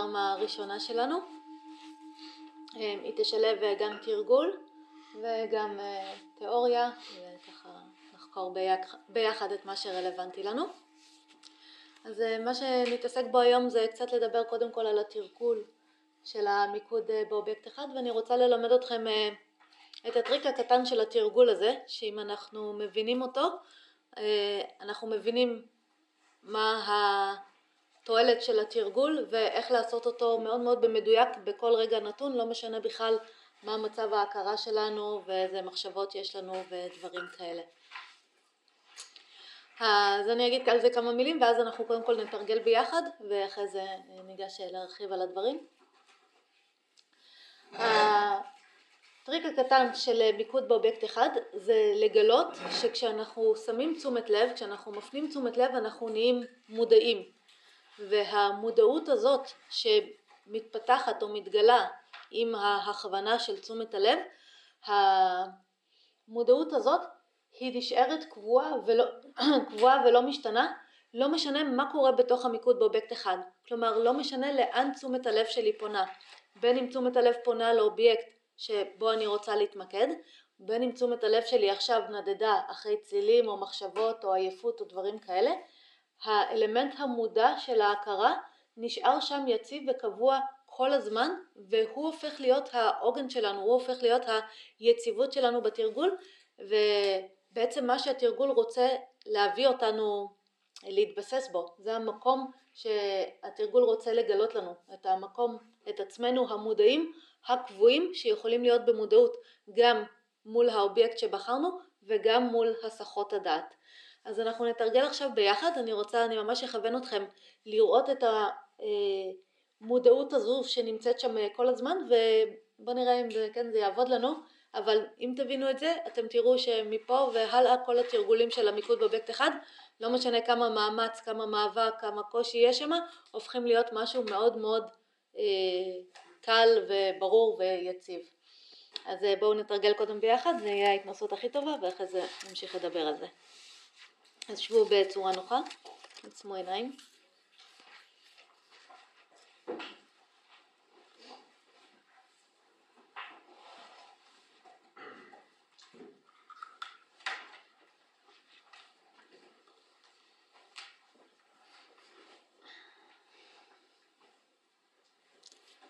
הדרמה הראשונה שלנו. היא תשלב גם תרגול וגם תיאוריה, וככה נחקור ביחד את מה שרלוונטי לנו. אז מה שנתעסק בו היום זה קצת לדבר קודם כל על התרגול של המיקוד באובייקט אחד, ואני רוצה ללמד אתכם את הטריק הקטן של התרגול הזה, שאם אנחנו מבינים אותו, אנחנו מבינים מה התועלת של התרגול ואיך לעשות אותו מאוד מאוד במדויק בכל רגע נתון, לא משנה בכלל מה מצב ההכרה שלנו ואיזה מחשבות יש לנו ודברים כאלה. אז אני אגיד על זה כמה מילים ואז אנחנו קודם כל נתרגל ביחד ואחרי זה ניגש להרחיב על הדברים. הטריק הקטן של מיקוד באובייקט אחד זה לגלות שכשאנחנו שמים תשומת לב, כשאנחנו מפנים תשומת לב אנחנו נהיים מודעים והמודעות הזאת שמתפתחת או מתגלה עם ההכוונה של תשומת הלב, המודעות הזאת היא נשארת קבועה ולא, קבועה ולא משתנה, לא משנה מה קורה בתוך המיקוד באובייקט אחד, כלומר לא משנה לאן תשומת הלב שלי פונה, בין אם תשומת הלב פונה לאובייקט שבו אני רוצה להתמקד, בין אם תשומת הלב שלי עכשיו נדדה אחרי צלילים או מחשבות או עייפות או דברים כאלה, האלמנט המודע של ההכרה נשאר שם יציב וקבוע כל הזמן והוא הופך להיות העוגן שלנו, הוא הופך להיות היציבות שלנו בתרגול ובעצם מה שהתרגול רוצה להביא אותנו להתבסס בו, זה המקום שהתרגול רוצה לגלות לנו, את המקום, את עצמנו המודעים הקבועים שיכולים להיות במודעות גם מול האובייקט שבחרנו וגם מול הסחות הדעת. אז אנחנו נתרגל עכשיו ביחד, אני רוצה, אני ממש אכוון אתכם לראות את המודעות הזו שנמצאת שם כל הזמן ובואו נראה אם זה, כן, זה יעבוד לנו, אבל אם תבינו את זה אתם תראו שמפה והלאה כל התרגולים של המיקוד באובייקט אחד, לא משנה כמה מאמץ, כמה מאבק, כמה קושי יש שם, הופכים להיות משהו מאוד מאוד אה, קל וברור ויציב. אז בואו נתרגל קודם ביחד, זה יהיה ההתנסות הכי טובה ואחרי זה נמשיך לדבר על זה. אז שבו בצורה נוחה, עצמו עיניים.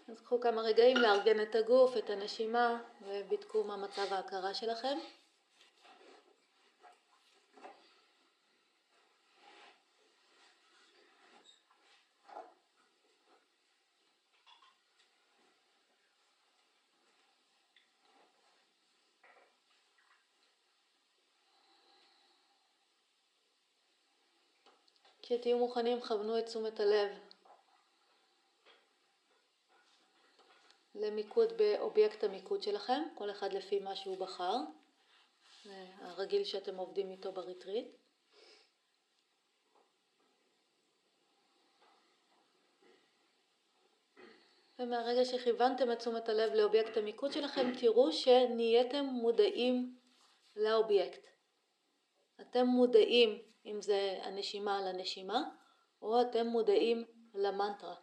אז קחו כמה רגעים לארגן את הגוף, את הנשימה ובדקו מה מצב ההכרה שלכם. כשתהיו מוכנים כוונו את תשומת הלב למיקוד באובייקט המיקוד שלכם, כל אחד לפי מה שהוא בחר, הרגיל שאתם עובדים איתו בריטריט. ומהרגע שכיוונתם את תשומת הלב לאובייקט המיקוד שלכם, תראו שנהייתם מודעים לאובייקט. אתם מודעים, אם זה הנשימה לנשימה, או אתם מודעים למנטרה.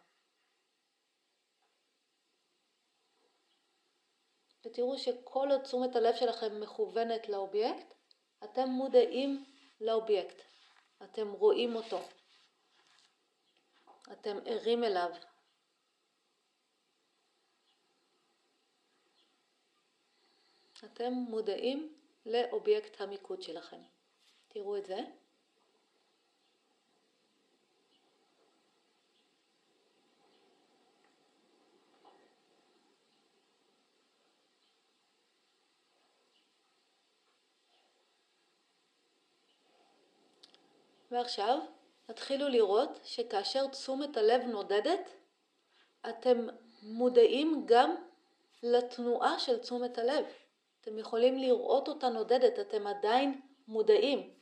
ותראו שכל עוד תשומת הלב שלכם מכוונת לאובייקט, אתם מודעים לאובייקט, אתם רואים אותו, אתם ערים אליו. אתם מודעים לאובייקט המיקוד שלכם. תראו את זה. ועכשיו תתחילו לראות שכאשר תשומת הלב נודדת, אתם מודעים גם לתנועה של תשומת הלב. אתם יכולים לראות אותה נודדת, אתם עדיין מודעים.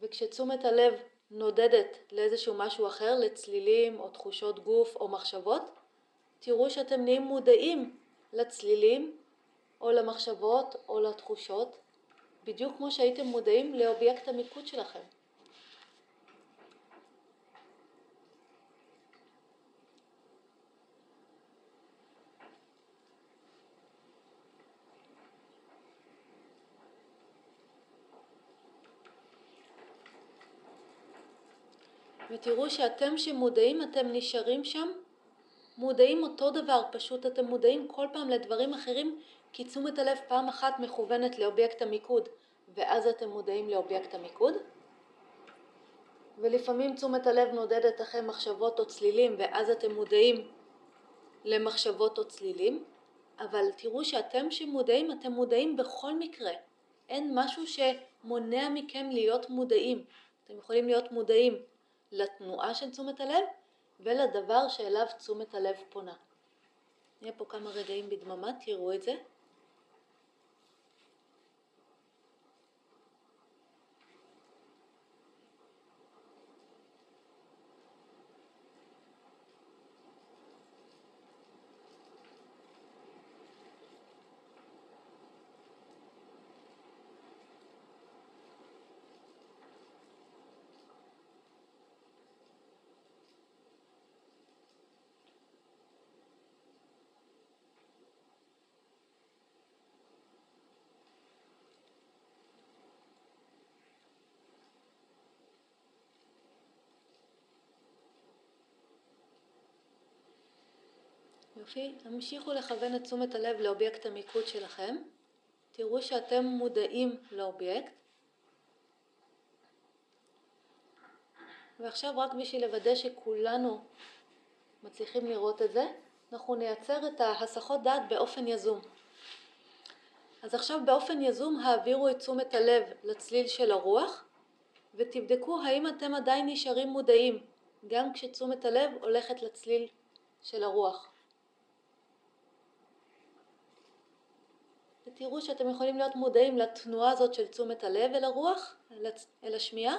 וכשתשומת הלב נודדת לאיזשהו משהו אחר, לצלילים או תחושות גוף או מחשבות, תראו שאתם נהיים מודעים לצלילים או למחשבות או לתחושות בדיוק כמו שהייתם מודעים לאובייקט המיקוד שלכם. ותראו שאתם שמודעים, אתם נשארים שם, מודעים אותו דבר, פשוט אתם מודעים כל פעם לדברים אחרים, כי תשומת הלב פעם אחת מכוונת לאובייקט המיקוד, ואז אתם מודעים לאובייקט המיקוד. ולפעמים תשומת הלב נודדת אחרי מחשבות או צלילים, ואז אתם מודעים למחשבות או צלילים, אבל תראו שאתם שמודעים, אתם מודעים בכל מקרה. אין משהו שמונע מכם להיות מודעים. אתם יכולים להיות מודעים לתנועה של תשומת הלב ולדבר שאליו תשומת הלב פונה. נהיה פה כמה רגעים בדממה, תראו את זה. יופי, המשיכו לכוון את תשומת הלב לאובייקט המיקוד שלכם. תראו שאתם מודעים לאובייקט. ועכשיו רק בשביל לוודא שכולנו מצליחים לראות את זה, אנחנו נייצר את ההסחות דעת באופן יזום. אז עכשיו באופן יזום העבירו את תשומת הלב לצליל של הרוח ותבדקו האם אתם עדיין נשארים מודעים גם כשתשומת הלב הולכת לצליל של הרוח. ותראו שאתם יכולים להיות מודעים לתנועה הזאת של תשומת הלב אל הרוח, אל השמיעה,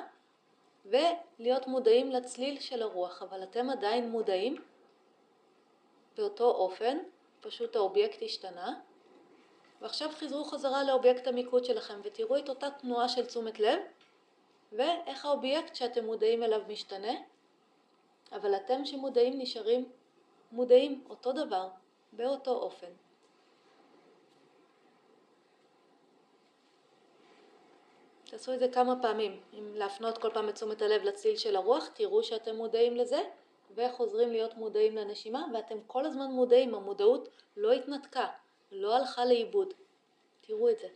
ולהיות מודעים לצליל של הרוח, אבל אתם עדיין מודעים באותו אופן, פשוט האובייקט השתנה. ועכשיו חזרו חזרה לאובייקט המיקוד שלכם ותראו את אותה תנועה של תשומת לב ואיך האובייקט שאתם מודעים אליו משתנה, אבל אתם שמודעים נשארים מודעים אותו דבר, באותו אופן. תעשו את זה כמה פעמים, אם להפנות כל פעם את תשומת הלב לצליל של הרוח, תראו שאתם מודעים לזה וחוזרים להיות מודעים לנשימה ואתם כל הזמן מודעים, המודעות לא התנתקה, לא הלכה לאיבוד. תראו את זה.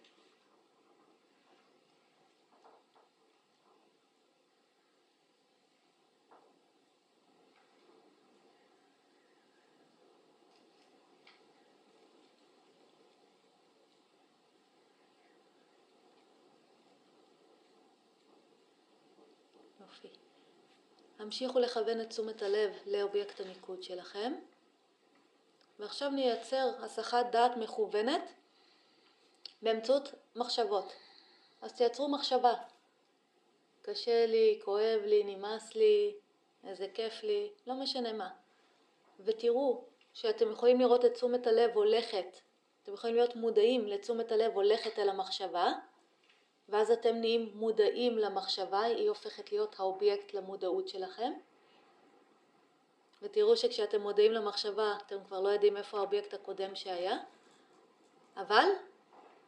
יופי. המשיכו לכוון את תשומת הלב לאובייקט המיקוד שלכם. ועכשיו נייצר הסחת דעת מכוונת באמצעות מחשבות. אז תייצרו מחשבה. קשה לי, כואב לי, נמאס לי, איזה כיף לי, לא משנה מה. ותראו שאתם יכולים לראות את תשומת הלב הולכת, אתם יכולים להיות מודעים לתשומת הלב הולכת אל המחשבה, ואז אתם נהיים מודעים למחשבה, היא הופכת להיות האובייקט למודעות שלכם. ותראו שכשאתם מודעים למחשבה אתם כבר לא יודעים איפה האובייקט הקודם שהיה, אבל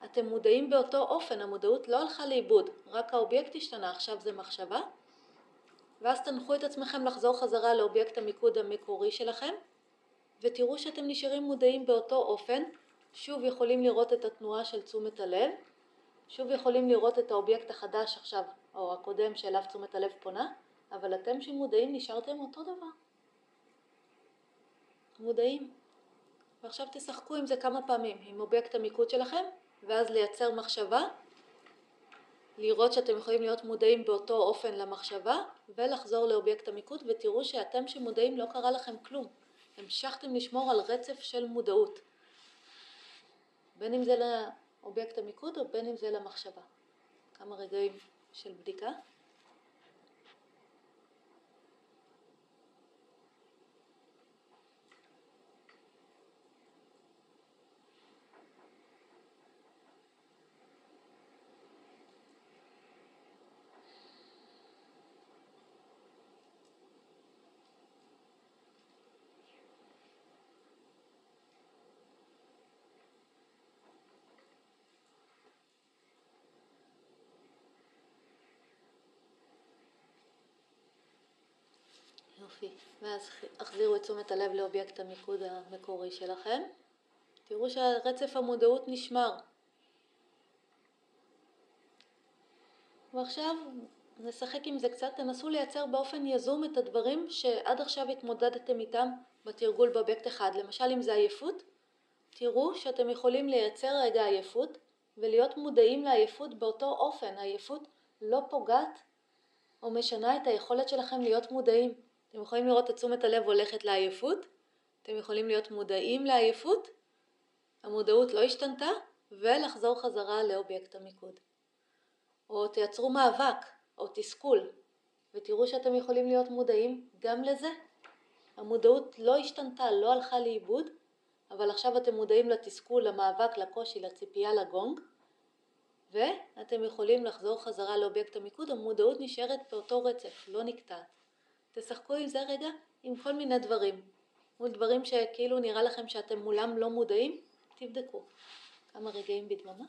אתם מודעים באותו אופן, המודעות לא הלכה לאיבוד, רק האובייקט השתנה, עכשיו זה מחשבה, ואז תנחו את עצמכם לחזור חזרה לאובייקט המיקוד המקורי שלכם, ותראו שאתם נשארים מודעים באותו אופן, שוב יכולים לראות את התנועה של תשומת הלב, שוב יכולים לראות את האובייקט החדש עכשיו, או הקודם שאליו תשומת הלב פונה, אבל אתם שמודעים נשארתם אותו דבר. מודעים. ועכשיו תשחקו עם זה כמה פעמים, עם אובייקט המיקוד שלכם, ואז לייצר מחשבה, לראות שאתם יכולים להיות מודעים באותו אופן למחשבה, ולחזור לאובייקט המיקוד, ותראו שאתם שמודעים לא קרה לכם כלום. המשכתם לשמור על רצף של מודעות. בין אם זה לאובייקט המיקוד או בין אם זה למחשבה. כמה רגעים של בדיקה. יופי. ואז החזירו את תשומת הלב לאובייקט המיקוד המקורי שלכם. תראו שהרצף המודעות נשמר. ועכשיו נשחק עם זה קצת, תנסו לייצר באופן יזום את הדברים שעד עכשיו התמודדתם איתם בתרגול באובייקט אחד. למשל אם זה עייפות, תראו שאתם יכולים לייצר רגע עייפות ולהיות מודעים לעייפות באותו אופן. העייפות לא פוגעת או משנה את היכולת שלכם להיות מודעים. אתם יכולים לראות את תשומת הלב הולכת לעייפות, אתם יכולים להיות מודעים לעייפות, המודעות לא השתנתה, ולחזור חזרה לאובייקט המיקוד. או תייצרו מאבק או תסכול, ותראו שאתם יכולים להיות מודעים גם לזה. המודעות לא השתנתה, לא הלכה לאיבוד, אבל עכשיו אתם מודעים לתסכול, למאבק, לקושי, לציפייה, לגונג, ואתם יכולים לחזור חזרה לאובייקט המיקוד, המודעות נשארת באותו רצף, לא נקטעת. תשחקו עם זה רגע עם כל מיני דברים. מול דברים שכאילו נראה לכם שאתם מולם לא מודעים, תבדקו. כמה רגעים בדממה.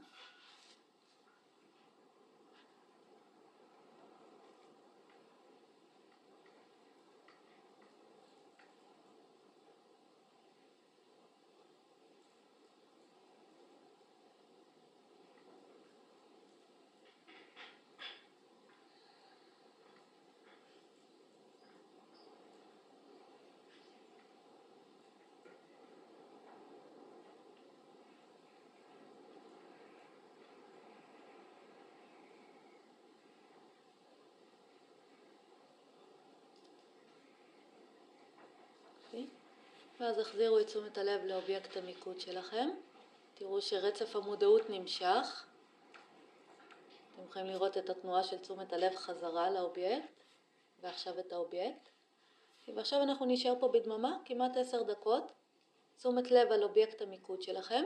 ואז החזירו את תשומת הלב לאובייקט המיקוד שלכם. תראו שרצף המודעות נמשך. אתם יכולים לראות את התנועה של תשומת הלב חזרה לאובייקט, ועכשיו את האובייקט. ועכשיו אנחנו נשאר פה בדממה כמעט עשר דקות. תשומת לב על אובייקט המיקוד שלכם.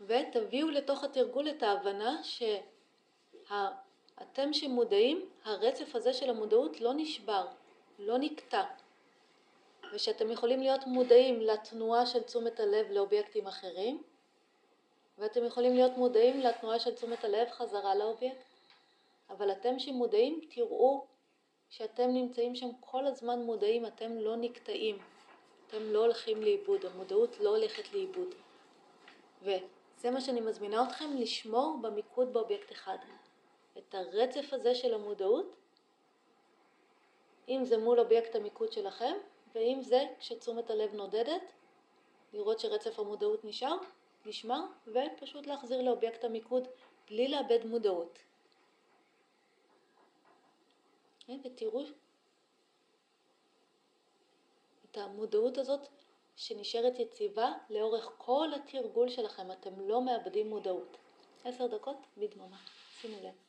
ותביאו לתוך התרגול את ההבנה שאתם שמודעים, הרצף הזה של המודעות לא נשבר, לא נקטע. ושאתם יכולים להיות מודעים לתנועה של תשומת הלב לאובייקטים אחרים, ואתם יכולים להיות מודעים לתנועה של תשומת הלב חזרה לאובייקט, אבל אתם שמודעים תראו שאתם נמצאים שם כל הזמן מודעים, אתם לא נקטעים, אתם לא הולכים לאיבוד, המודעות לא הולכת לאיבוד. וזה מה שאני מזמינה אתכם לשמור במיקוד באובייקט אחד. את הרצף הזה של המודעות, אם זה מול אובייקט המיקוד שלכם, ועם זה, כשתשומת הלב נודדת, לראות שרצף המודעות נשאר, נשמר, ופשוט להחזיר לאובייקט המיקוד בלי לאבד מודעות. ותראו את המודעות הזאת שנשארת יציבה לאורך כל התרגול שלכם, אתם לא מאבדים מודעות. עשר דקות בדממה, שימו לב.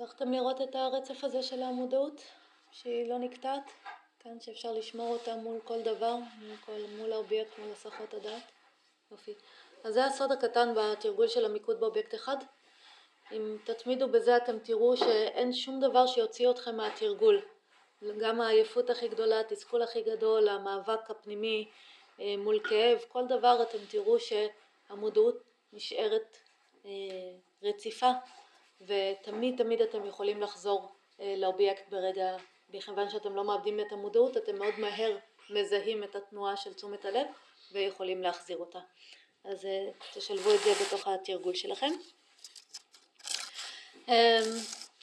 הצלחתם לראות את הרצף הזה של המודעות, שהיא לא נקטעת? כן? שאפשר לשמור אותה מול כל דבר, מול, כל, מול האובייקט, מול הסחות הדעת? יופי. אז זה הסוד הקטן בתרגול של המיקוד באובייקט אחד. אם תתמידו בזה אתם תראו שאין שום דבר שיוציא אתכם מהתרגול. גם העייפות הכי גדולה, התסכול הכי גדול, המאבק הפנימי אה, מול כאב, כל דבר אתם תראו שהמודעות נשארת אה, רציפה ותמיד תמיד אתם יכולים לחזור אה, לאובייקט ברגע, מכיוון שאתם לא מאבדים את המודעות, אתם מאוד מהר מזהים את התנועה של תשומת הלב ויכולים להחזיר אותה. אז תשלבו את זה בתוך התרגול שלכם. אמ,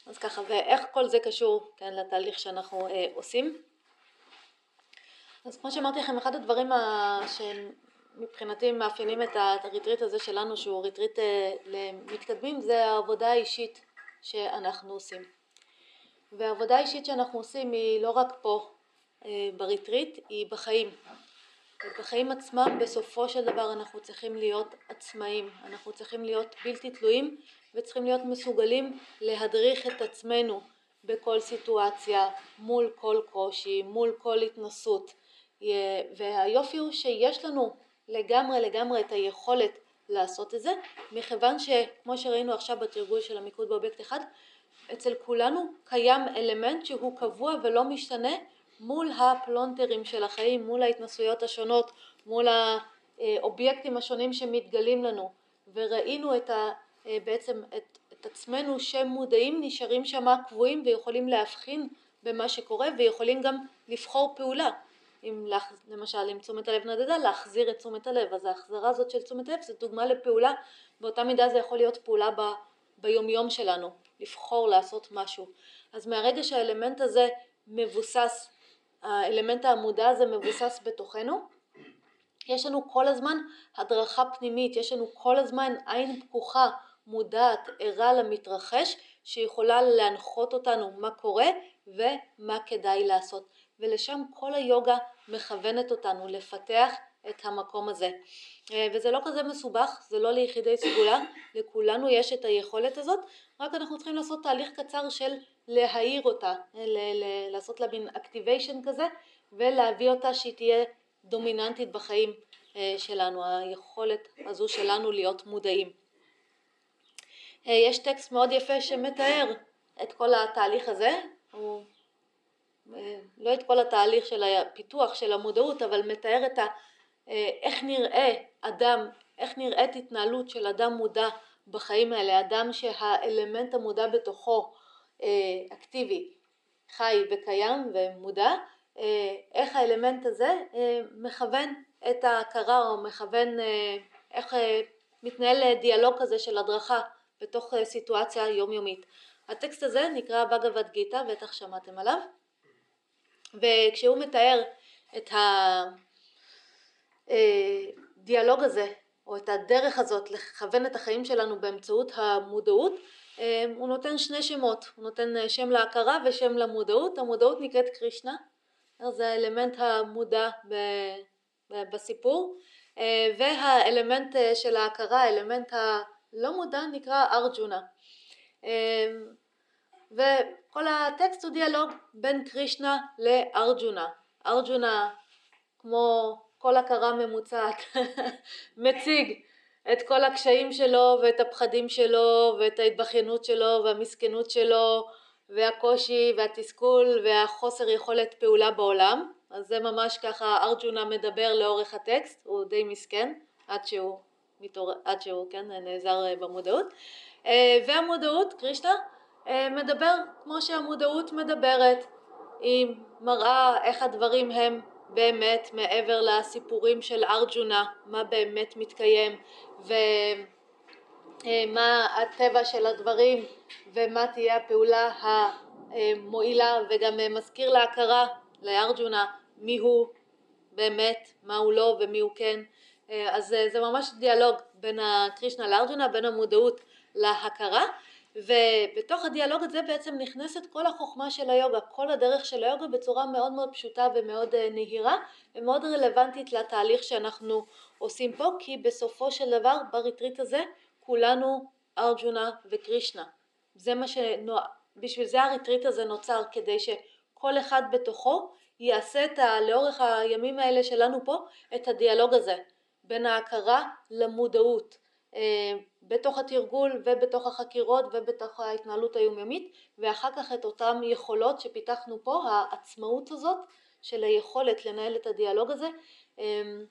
אז ככה, ואיך כל זה קשור כן, לתהליך שאנחנו אה, עושים? אז כמו שאמרתי לכם, אחד הדברים שמבחינתי מאפיינים את הריטריט הזה שלנו, שהוא ריטריט אה, למתקדמים, זה העבודה האישית שאנחנו עושים. והעבודה האישית שאנחנו עושים היא לא רק פה אה, בריטריט, היא בחיים. בחיים עצמם בסופו של דבר אנחנו צריכים להיות עצמאים, אנחנו צריכים להיות בלתי תלויים וצריכים להיות מסוגלים להדריך את עצמנו בכל סיטואציה, מול כל קושי, מול כל התנסות. והיופי הוא שיש לנו לגמרי לגמרי את היכולת לעשות את זה, מכיוון שכמו שראינו עכשיו בתרגול של המיקוד באובייקט אחד, אצל כולנו קיים אלמנט שהוא קבוע ולא משתנה מול הפלונטרים של החיים, מול ההתנסויות השונות, מול האובייקטים השונים שמתגלים לנו, וראינו את ה, בעצם את, את עצמנו שמודעים נשארים שמה קבועים ויכולים להבחין במה שקורה ויכולים גם לבחור פעולה. אם למשל אם תשומת הלב נדדה להחזיר את תשומת הלב אז ההחזרה הזאת של תשומת הלב זו דוגמה לפעולה באותה מידה זה יכול להיות פעולה ב, ביומיום שלנו לבחור לעשות משהו אז מהרגע שהאלמנט הזה מבוסס האלמנט המודע הזה מבוסס בתוכנו. יש לנו כל הזמן הדרכה פנימית, יש לנו כל הזמן עין פקוחה, מודעת, ערה למתרחש, שיכולה להנחות אותנו מה קורה ומה כדאי לעשות. ולשם כל היוגה מכוונת אותנו לפתח את המקום הזה. אה, וזה לא כזה מסובך, זה לא ליחידי סגולה, לכולנו יש את היכולת הזאת, רק אנחנו צריכים לעשות תהליך קצר של להעיר אותה, ל- ל- לעשות לה מין אקטיביישן כזה ולהביא אותה שהיא תהיה דומיננטית בחיים אה, שלנו, היכולת הזו שלנו להיות מודעים. אה, יש טקסט מאוד יפה שמתאר את כל התהליך הזה, הוא לא את כל התהליך של הפיתוח של המודעות, אבל מתאר את ה... איך נראה אדם, איך נראית התנהלות של אדם מודע בחיים האלה, אדם שהאלמנט המודע בתוכו אה, אקטיבי, חי וקיים ומודע, אה, איך האלמנט הזה אה, מכוון את ההכרה או מכוון איך מתנהל דיאלוג כזה של הדרכה בתוך סיטואציה יומיומית. הטקסט הזה נקרא בגבד גיתא, בטח שמעתם עליו, וכשהוא מתאר את הדיאלוג הזה או את הדרך הזאת לכוון את החיים שלנו באמצעות המודעות, אמ, הוא נותן שני שמות, הוא נותן אה, שם להכרה ושם למודעות, המודעות נקראת קרישנה, זה האלמנט המודע בסיפור, אה, והאלמנט אה, של ההכרה, האלמנט הלא מודע נקרא ארג'ונה. אמ, וכל הטקסט הוא דיאלוג בין קרישנה לארג'ונה. ארג'ונה כמו כל הכרה ממוצעת מציג את כל הקשיים שלו ואת הפחדים שלו ואת ההתבכיינות שלו והמסכנות שלו והקושי והתסכול והחוסר יכולת פעולה בעולם אז זה ממש ככה ארג'ונה מדבר לאורך הטקסט הוא די מסכן עד שהוא, מתעור... עד שהוא כן, נעזר במודעות אה, והמודעות קרישנה אה, מדבר כמו שהמודעות מדברת היא מראה איך הדברים הם באמת מעבר לסיפורים של ארג'ונה, מה באמת מתקיים ומה הטבע של הדברים ומה תהיה הפעולה המועילה וגם מזכיר להכרה לארג'ונה מי הוא באמת, מה הוא לא ומי הוא כן. אז זה ממש דיאלוג בין הקרישנה לארג'ונה, בין המודעות להכרה ובתוך הדיאלוג הזה בעצם נכנסת כל החוכמה של היוגה, כל הדרך של היוגה בצורה מאוד מאוד פשוטה ומאוד אה, נהירה ומאוד רלוונטית לתהליך שאנחנו עושים פה כי בסופו של דבר בריטריט הזה כולנו ארג'ונה וקרישנה זה מה בשביל זה הריטריט הזה נוצר, כדי שכל אחד בתוכו יעשה את ה... לאורך הימים האלה שלנו פה, את הדיאלוג הזה בין ההכרה למודעות. אה, בתוך התרגול ובתוך החקירות ובתוך ההתנהלות היומיומית ואחר כך את אותן יכולות שפיתחנו פה, העצמאות הזאת של היכולת לנהל את הדיאלוג הזה. אמ,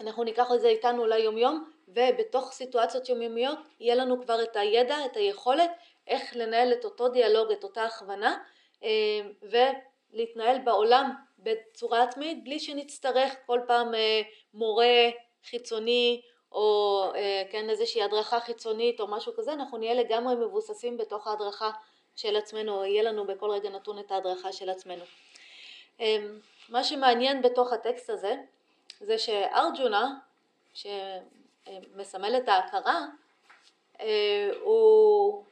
אנחנו ניקח את זה איתנו ליום יום ובתוך סיטואציות יומיומיות יהיה לנו כבר את הידע, את היכולת איך לנהל את אותו דיאלוג, את אותה הכוונה אמ, ולהתנהל בעולם בצורה עצמאית בלי שנצטרך כל פעם אה, מורה חיצוני או אה, כן איזושהי הדרכה חיצונית או משהו כזה, אנחנו נהיה לגמרי מבוססים בתוך ההדרכה של עצמנו, או יהיה לנו בכל רגע נתון את ההדרכה של עצמנו. אמ, מה שמעניין בתוך הטקסט הזה, זה שארג'ונה, שמסמל את ההכרה, אה, הוא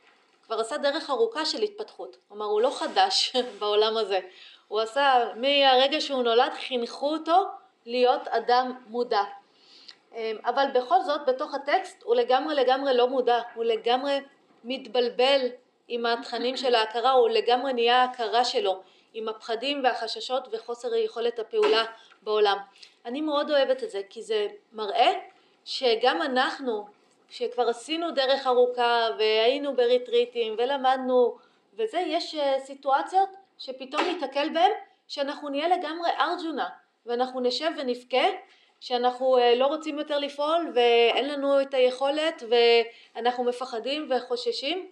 כבר עשה דרך ארוכה של התפתחות, כלומר הוא לא חדש בעולם הזה, הוא עשה, מהרגע שהוא נולד חינכו אותו להיות אדם מודע, אבל בכל זאת בתוך הטקסט הוא לגמרי לגמרי לא מודע, הוא לגמרי מתבלבל עם התכנים של ההכרה, הוא לגמרי נהיה ההכרה שלו, עם הפחדים והחששות וחוסר יכולת הפעולה בעולם. אני מאוד אוהבת את זה כי זה מראה שגם אנחנו שכבר עשינו דרך ארוכה והיינו בריטריטים ולמדנו וזה, יש אה, סיטואציות שפתאום ניתקל בהן שאנחנו נהיה לגמרי ארג'ונה ואנחנו נשב ונבכה שאנחנו אה, לא רוצים יותר לפעול ואין לנו את היכולת ואנחנו מפחדים וחוששים.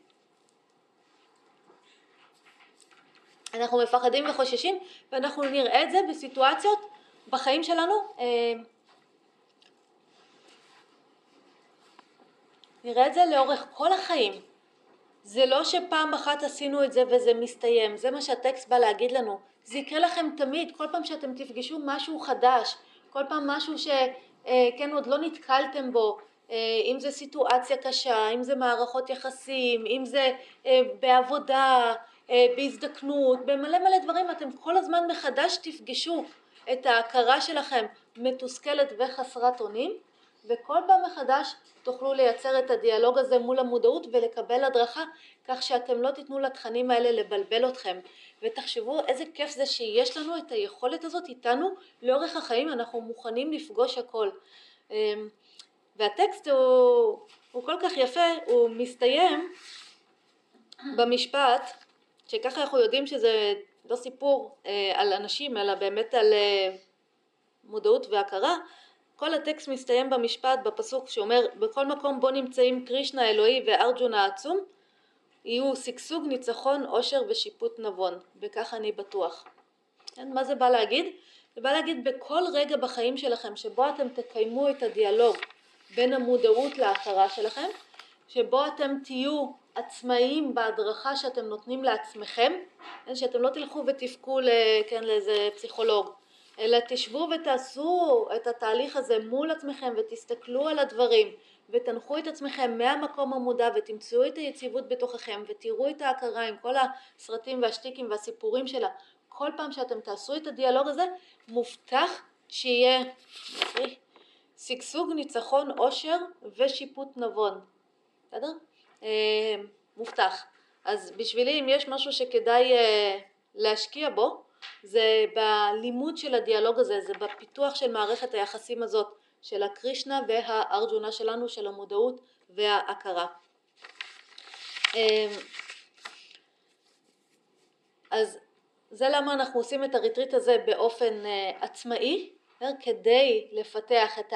אנחנו מפחדים וחוששים ואנחנו נראה את זה בסיטואציות בחיים שלנו אה, נראה את זה לאורך כל החיים. זה לא שפעם אחת עשינו את זה וזה מסתיים. זה מה שהטקסט בא להגיד לנו. זה יקרה לכם תמיד. כל פעם שאתם תפגשו משהו חדש כל פעם משהו שכן עוד לא נתקלתם בו, אה, אם זה סיטואציה קשה, אם זה מערכות יחסים, אם זה אה, בעבודה, אה, בהזדקנות, במלא מלא דברים, אתם כל הזמן מחדש תפגשו את ההכרה שלכם מתוסכלת וחסרת אונים, וכל פעם מחדש תוכלו לייצר את הדיאלוג הזה מול המודעות ולקבל הדרכה כך שאתם לא תיתנו לתכנים האלה לבלבל אתכם. ותחשבו איזה כיף זה שיש לנו את היכולת הזאת איתנו לאורך החיים אנחנו מוכנים לפגוש הכל. אמ, והטקסט הוא, הוא כל כך יפה הוא מסתיים במשפט שככה אנחנו יודעים שזה לא סיפור אה, על אנשים אלא באמת על אה, מודעות והכרה כל הטקסט מסתיים במשפט בפסוק שאומר בכל מקום בו נמצאים קרישנה האלוהי וארג'ונה העצום יהיו שגשוג, ניצחון, עושר ושיפוט נבון, וכך אני בטוח. כן, מה זה בא להגיד? זה בא להגיד בכל רגע בחיים שלכם שבו אתם תקיימו את הדיאלוג בין המודעות להכרה שלכם, שבו אתם תהיו עצמאיים בהדרכה שאתם נותנים לעצמכם, כן, שאתם לא תלכו ותבכו כן, לאיזה פסיכולוג, אלא תשבו ותעשו את התהליך הזה מול עצמכם ותסתכלו על הדברים ותנחו את עצמכם מהמקום המודע ותמצאו את היציבות בתוככם ותראו את ההכרה עם כל הסרטים והשטיקים והסיפורים שלה. כל פעם שאתם תעשו את הדיאלוג הזה מובטח שיהיה שגשוג, ניצחון, עושר ושיפוט נבון. בסדר? אה, מובטח. אז בשבילי אם יש משהו שכדאי אה, להשקיע בו זה בלימוד של הדיאלוג הזה, זה בפיתוח של מערכת היחסים הזאת של הקרישנה והארג'ונה שלנו, של המודעות וההכרה. אמ, אז זה למה אנחנו עושים את הריטריט הזה באופן אה, עצמאי, אה, כדי לפתח את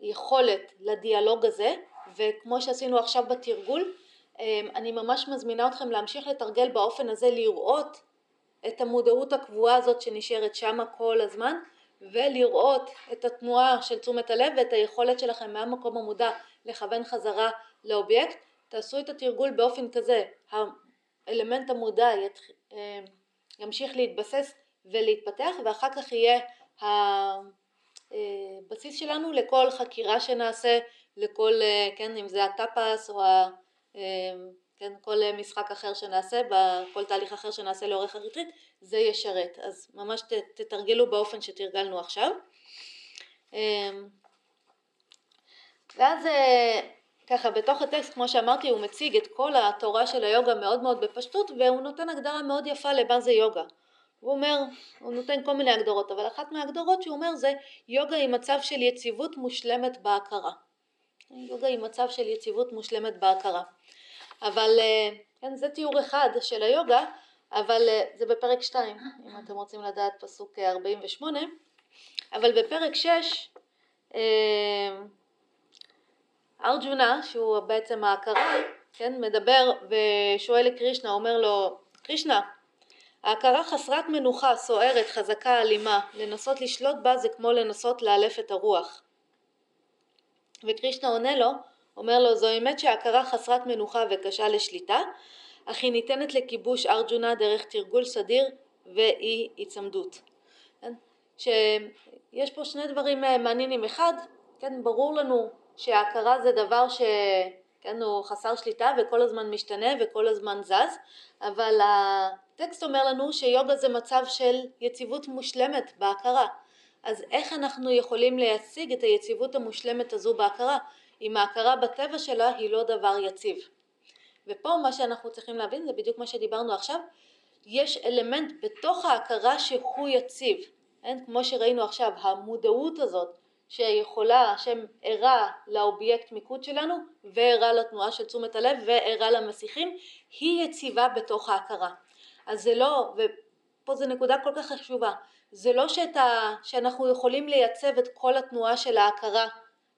היכולת לדיאלוג הזה, וכמו שעשינו עכשיו בתרגול, אמ, אני ממש מזמינה אתכם להמשיך לתרגל באופן הזה, לראות את המודעות הקבועה הזאת שנשארת שמה כל הזמן ולראות את התנועה של תשומת הלב ואת היכולת שלכם מהמקום המודע לכוון חזרה לאובייקט. תעשו את התרגול באופן כזה, האלמנט המודע אה, ימשיך להתבסס ולהתפתח ואחר כך יהיה הבסיס שלנו לכל חקירה שנעשה, לכל, אה, כן, אם זה הטאפס או ה... כן, כל אה, משחק אחר שנעשה, כל תהליך אחר שנעשה לאורך הריטריט, זה ישרת. אז ממש תתרגלו באופן שתרגלנו עכשיו. אמ, ואז אה, ככה בתוך הטקסט כמו שאמרתי הוא מציג את כל התורה של היוגה מאוד מאוד בפשטות והוא נותן הגדרה מאוד יפה למה זה יוגה. הוא אומר, הוא נותן כל מיני הגדרות, אבל אחת מההגדרות שהוא אומר זה יוגה היא מצב של יציבות מושלמת בהכרה. יוגה היא מצב של יציבות מושלמת בהכרה. אבל אה, כן, זה תיאור אחד של היוגה, אבל אה, זה בפרק 2, אם אתם רוצים לדעת פסוק 48, אבל בפרק 6 ארג'ונה, שהוא בעצם ההכרה, כן, מדבר ושואל לקרישנה, אומר לו, קרישנה, ההכרה חסרת מנוחה, סוערת, חזקה, אלימה, לנסות לשלוט בה זה כמו לנסות לאלף את הרוח. וקרישנה עונה לו, אומר לו, זו אמת שההכרה חסרת מנוחה וקשה לשליטה, אך היא ניתנת לכיבוש ארג'ונה דרך תרגול סדיר ואי היצמדות. כן? שיש פה שני דברים אה, מעניינים. אחד, כן, ברור לנו שההכרה זה דבר שכן, הוא חסר שליטה וכל הזמן משתנה וכל הזמן זז, אבל הטקסט אומר לנו שיוגה זה מצב של יציבות מושלמת בהכרה. אז איך אנחנו יכולים להשיג את היציבות המושלמת הזו בהכרה, אם ההכרה בטבע שלה היא לא דבר יציב. ופה מה שאנחנו צריכים להבין זה בדיוק מה שדיברנו עכשיו, יש אלמנט בתוך ההכרה שהוא יציב, כן? כמו שראינו עכשיו, המודעות הזאת שיכולה, שערה לאובייקט מיקוד שלנו וערה לתנועה של תשומת הלב וערה למסיחים, היא יציבה בתוך ההכרה. אז זה לא, ופה זו נקודה כל כך חשובה, זה לא שאתה, שאנחנו יכולים לייצב את כל התנועה של ההכרה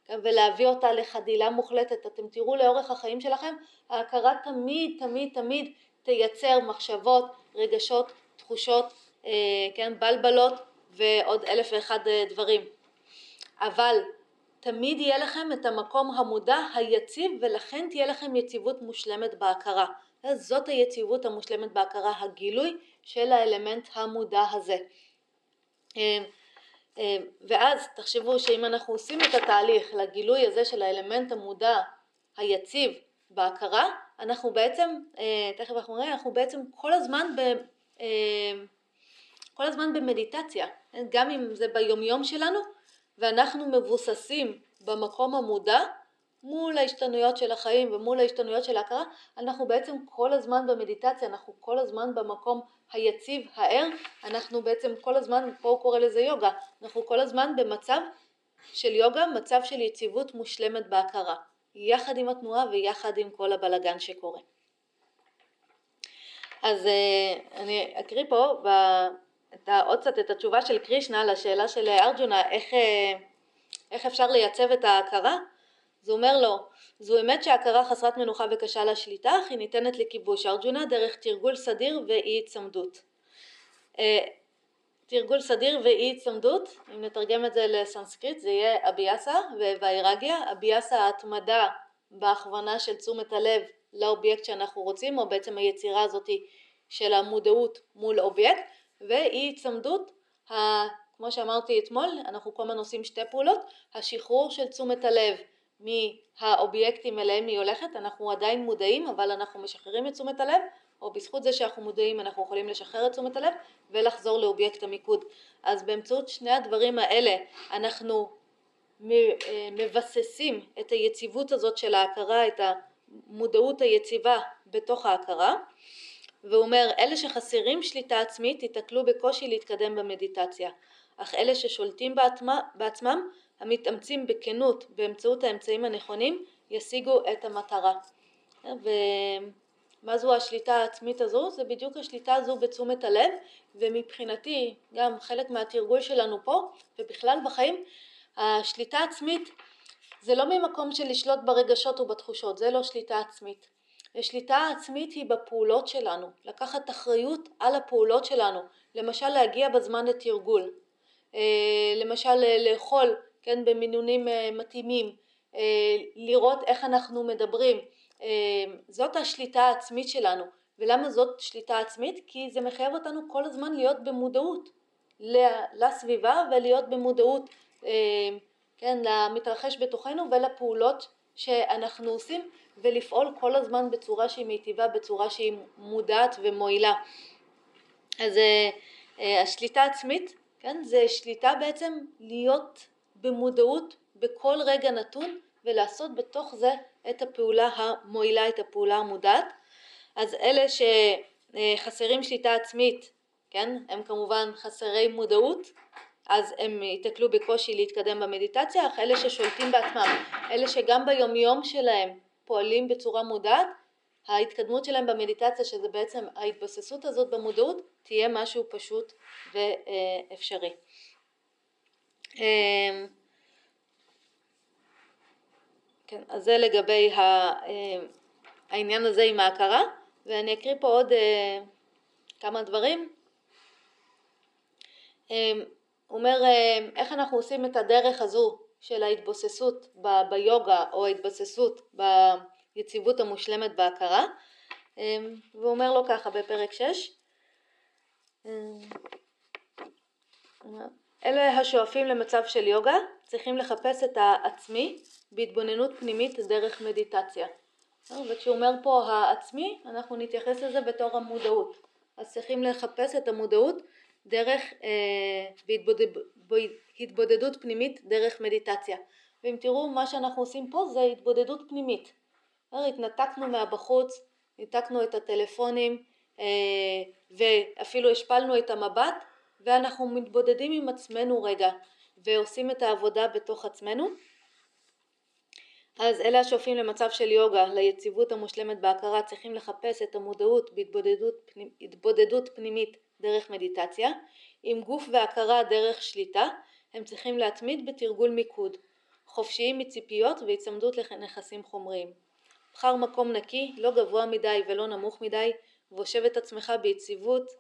ולהביא אותה לחדילה מוחלטת. אתם תראו לאורך החיים שלכם, ההכרה תמיד תמיד תמיד תייצר מחשבות, רגשות, תחושות, אה, כן, בלבלות ועוד אלף ואחד אה, דברים. אבל תמיד יהיה לכם את המקום המודע היציב ולכן תהיה לכם יציבות מושלמת בהכרה. זאת היציבות המושלמת בהכרה, הגילוי של האלמנט המודע הזה. אה, אה, ואז תחשבו שאם אנחנו עושים את התהליך לגילוי הזה של האלמנט המודע היציב בהכרה, אנחנו בעצם, אה, תכף אנחנו נראה, אנחנו בעצם כל הזמן, ב, כל הזמן במדיטציה, גם אם זה ביומיום שלנו, ואנחנו מבוססים במקום המודע מול ההשתנויות של החיים ומול ההשתנויות של ההכרה, אנחנו בעצם כל הזמן במדיטציה, אנחנו כל הזמן במקום היציב, הער, אנחנו בעצם כל הזמן, פה הוא קורא לזה יוגה, אנחנו כל הזמן במצב של יוגה, מצב של יציבות מושלמת בהכרה, יחד עם התנועה ויחד עם כל הבלגן שקורה. אז אה, אני אקריא פה את עוד קצת את התשובה של קרישנה לשאלה של ארג'ונה, איך, אה, איך אפשר לייצב את ההכרה? זה אומר לו, זו אמת שההכרה חסרת מנוחה וקשה לשליטה, אך היא ניתנת לכיבוש ארג'ונה דרך תרגול סדיר ואי היצמדות. אה, תרגול סדיר ואי היצמדות, אם נתרגם את זה לסנסקריט זה יהיה אביאסה וויירגיה, אביאסה ההתמדה בהכוונה של תשומת הלב לאובייקט שאנחנו רוצים, או בעצם היצירה הזאת של המודעות מול אובייקט, ואי היצמדות, כמו שאמרתי אתמול, אנחנו כל הזמן עושים שתי פעולות, השחרור של תשומת הלב מהאובייקטים אליהם היא הולכת, אנחנו עדיין מודעים אבל אנחנו משחררים את תשומת הלב או בזכות זה שאנחנו מודעים אנחנו יכולים לשחרר את תשומת הלב ולחזור לאובייקט המיקוד. אז באמצעות שני הדברים האלה אנחנו מבססים את היציבות הזאת של ההכרה, את המודעות היציבה בתוך ההכרה והוא אומר אלה שחסרים שליטה עצמית ייתקלו בקושי להתקדם במדיטציה אך אלה ששולטים בעצמם המתאמצים בכנות באמצעות האמצעים הנכונים ישיגו את המטרה. ומה זו השליטה העצמית הזו? זה בדיוק השליטה הזו בתשומת הלב ומבחינתי גם חלק מהתרגול שלנו פה ובכלל בחיים השליטה העצמית זה לא ממקום של לשלוט ברגשות ובתחושות, זה לא שליטה עצמית. השליטה עצמית היא בפעולות שלנו, לקחת אחריות על הפעולות שלנו, למשל להגיע בזמן לתרגול, אה, למשל לאכול כן, במינונים אה, מתאימים, אה, לראות איך אנחנו מדברים, אה, זאת השליטה העצמית שלנו. ולמה זאת שליטה עצמית? כי זה מחייב אותנו כל הזמן להיות במודעות לסביבה ולהיות במודעות כן, למתרחש בתוכנו ולפעולות שאנחנו עושים ולפעול כל הזמן בצורה שהיא מיטיבה, בצורה שהיא מודעת ומועילה. אז השליטה העצמית, כן, זה שליטה בעצם להיות במודעות בכל רגע נתון ולעשות בתוך זה את הפעולה המועילה, את הפעולה המודעת. אז אלה שחסרים שליטה עצמית, כן, הם כמובן חסרי מודעות, אז הם ייתקלו בקושי להתקדם במדיטציה, אך אלה ששולטים בעצמם, אלה שגם ביומיום שלהם פועלים בצורה מודעת, ההתקדמות שלהם במדיטציה, שזה בעצם ההתבססות הזאת במודעות, תהיה משהו פשוט ואפשרי. אמ, כן, אז זה לגבי העניין הזה עם ההכרה, ואני אקריא פה עוד אה, כמה דברים. אמ, אומר אה, איך אנחנו עושים את הדרך הזו של ההתבוססות ביוגה או ההתבססות ביציבות המושלמת בהכרה אמ, והוא אומר לו ככה בפרק 6 אמ, אלה השואפים למצב של יוגה צריכים לחפש את העצמי בהתבוננות פנימית דרך מדיטציה וכשהוא אומר פה העצמי אנחנו נתייחס לזה בתור המודעות אז צריכים לחפש את המודעות דרך אה, התבודדות פנימית דרך מדיטציה. ואם תראו מה שאנחנו עושים פה זה התבודדות פנימית. התנתקנו מהבחוץ, ניתקנו את הטלפונים אה, ואפילו השפלנו את המבט ואנחנו מתבודדים עם עצמנו רגע ועושים את העבודה בתוך עצמנו. אז אלה השואפים למצב של יוגה, ליציבות המושלמת בהכרה, צריכים לחפש את המודעות בהתבודדות פנימית דרך מדיטציה, עם גוף והכרה דרך שליטה, הם צריכים להתמיד בתרגול מיקוד, חופשיים מציפיות והיצמדות לנכסים חומריים. בחר מקום נקי, לא גבוה מדי ולא נמוך מדי, והושב את עצמך ביציבות,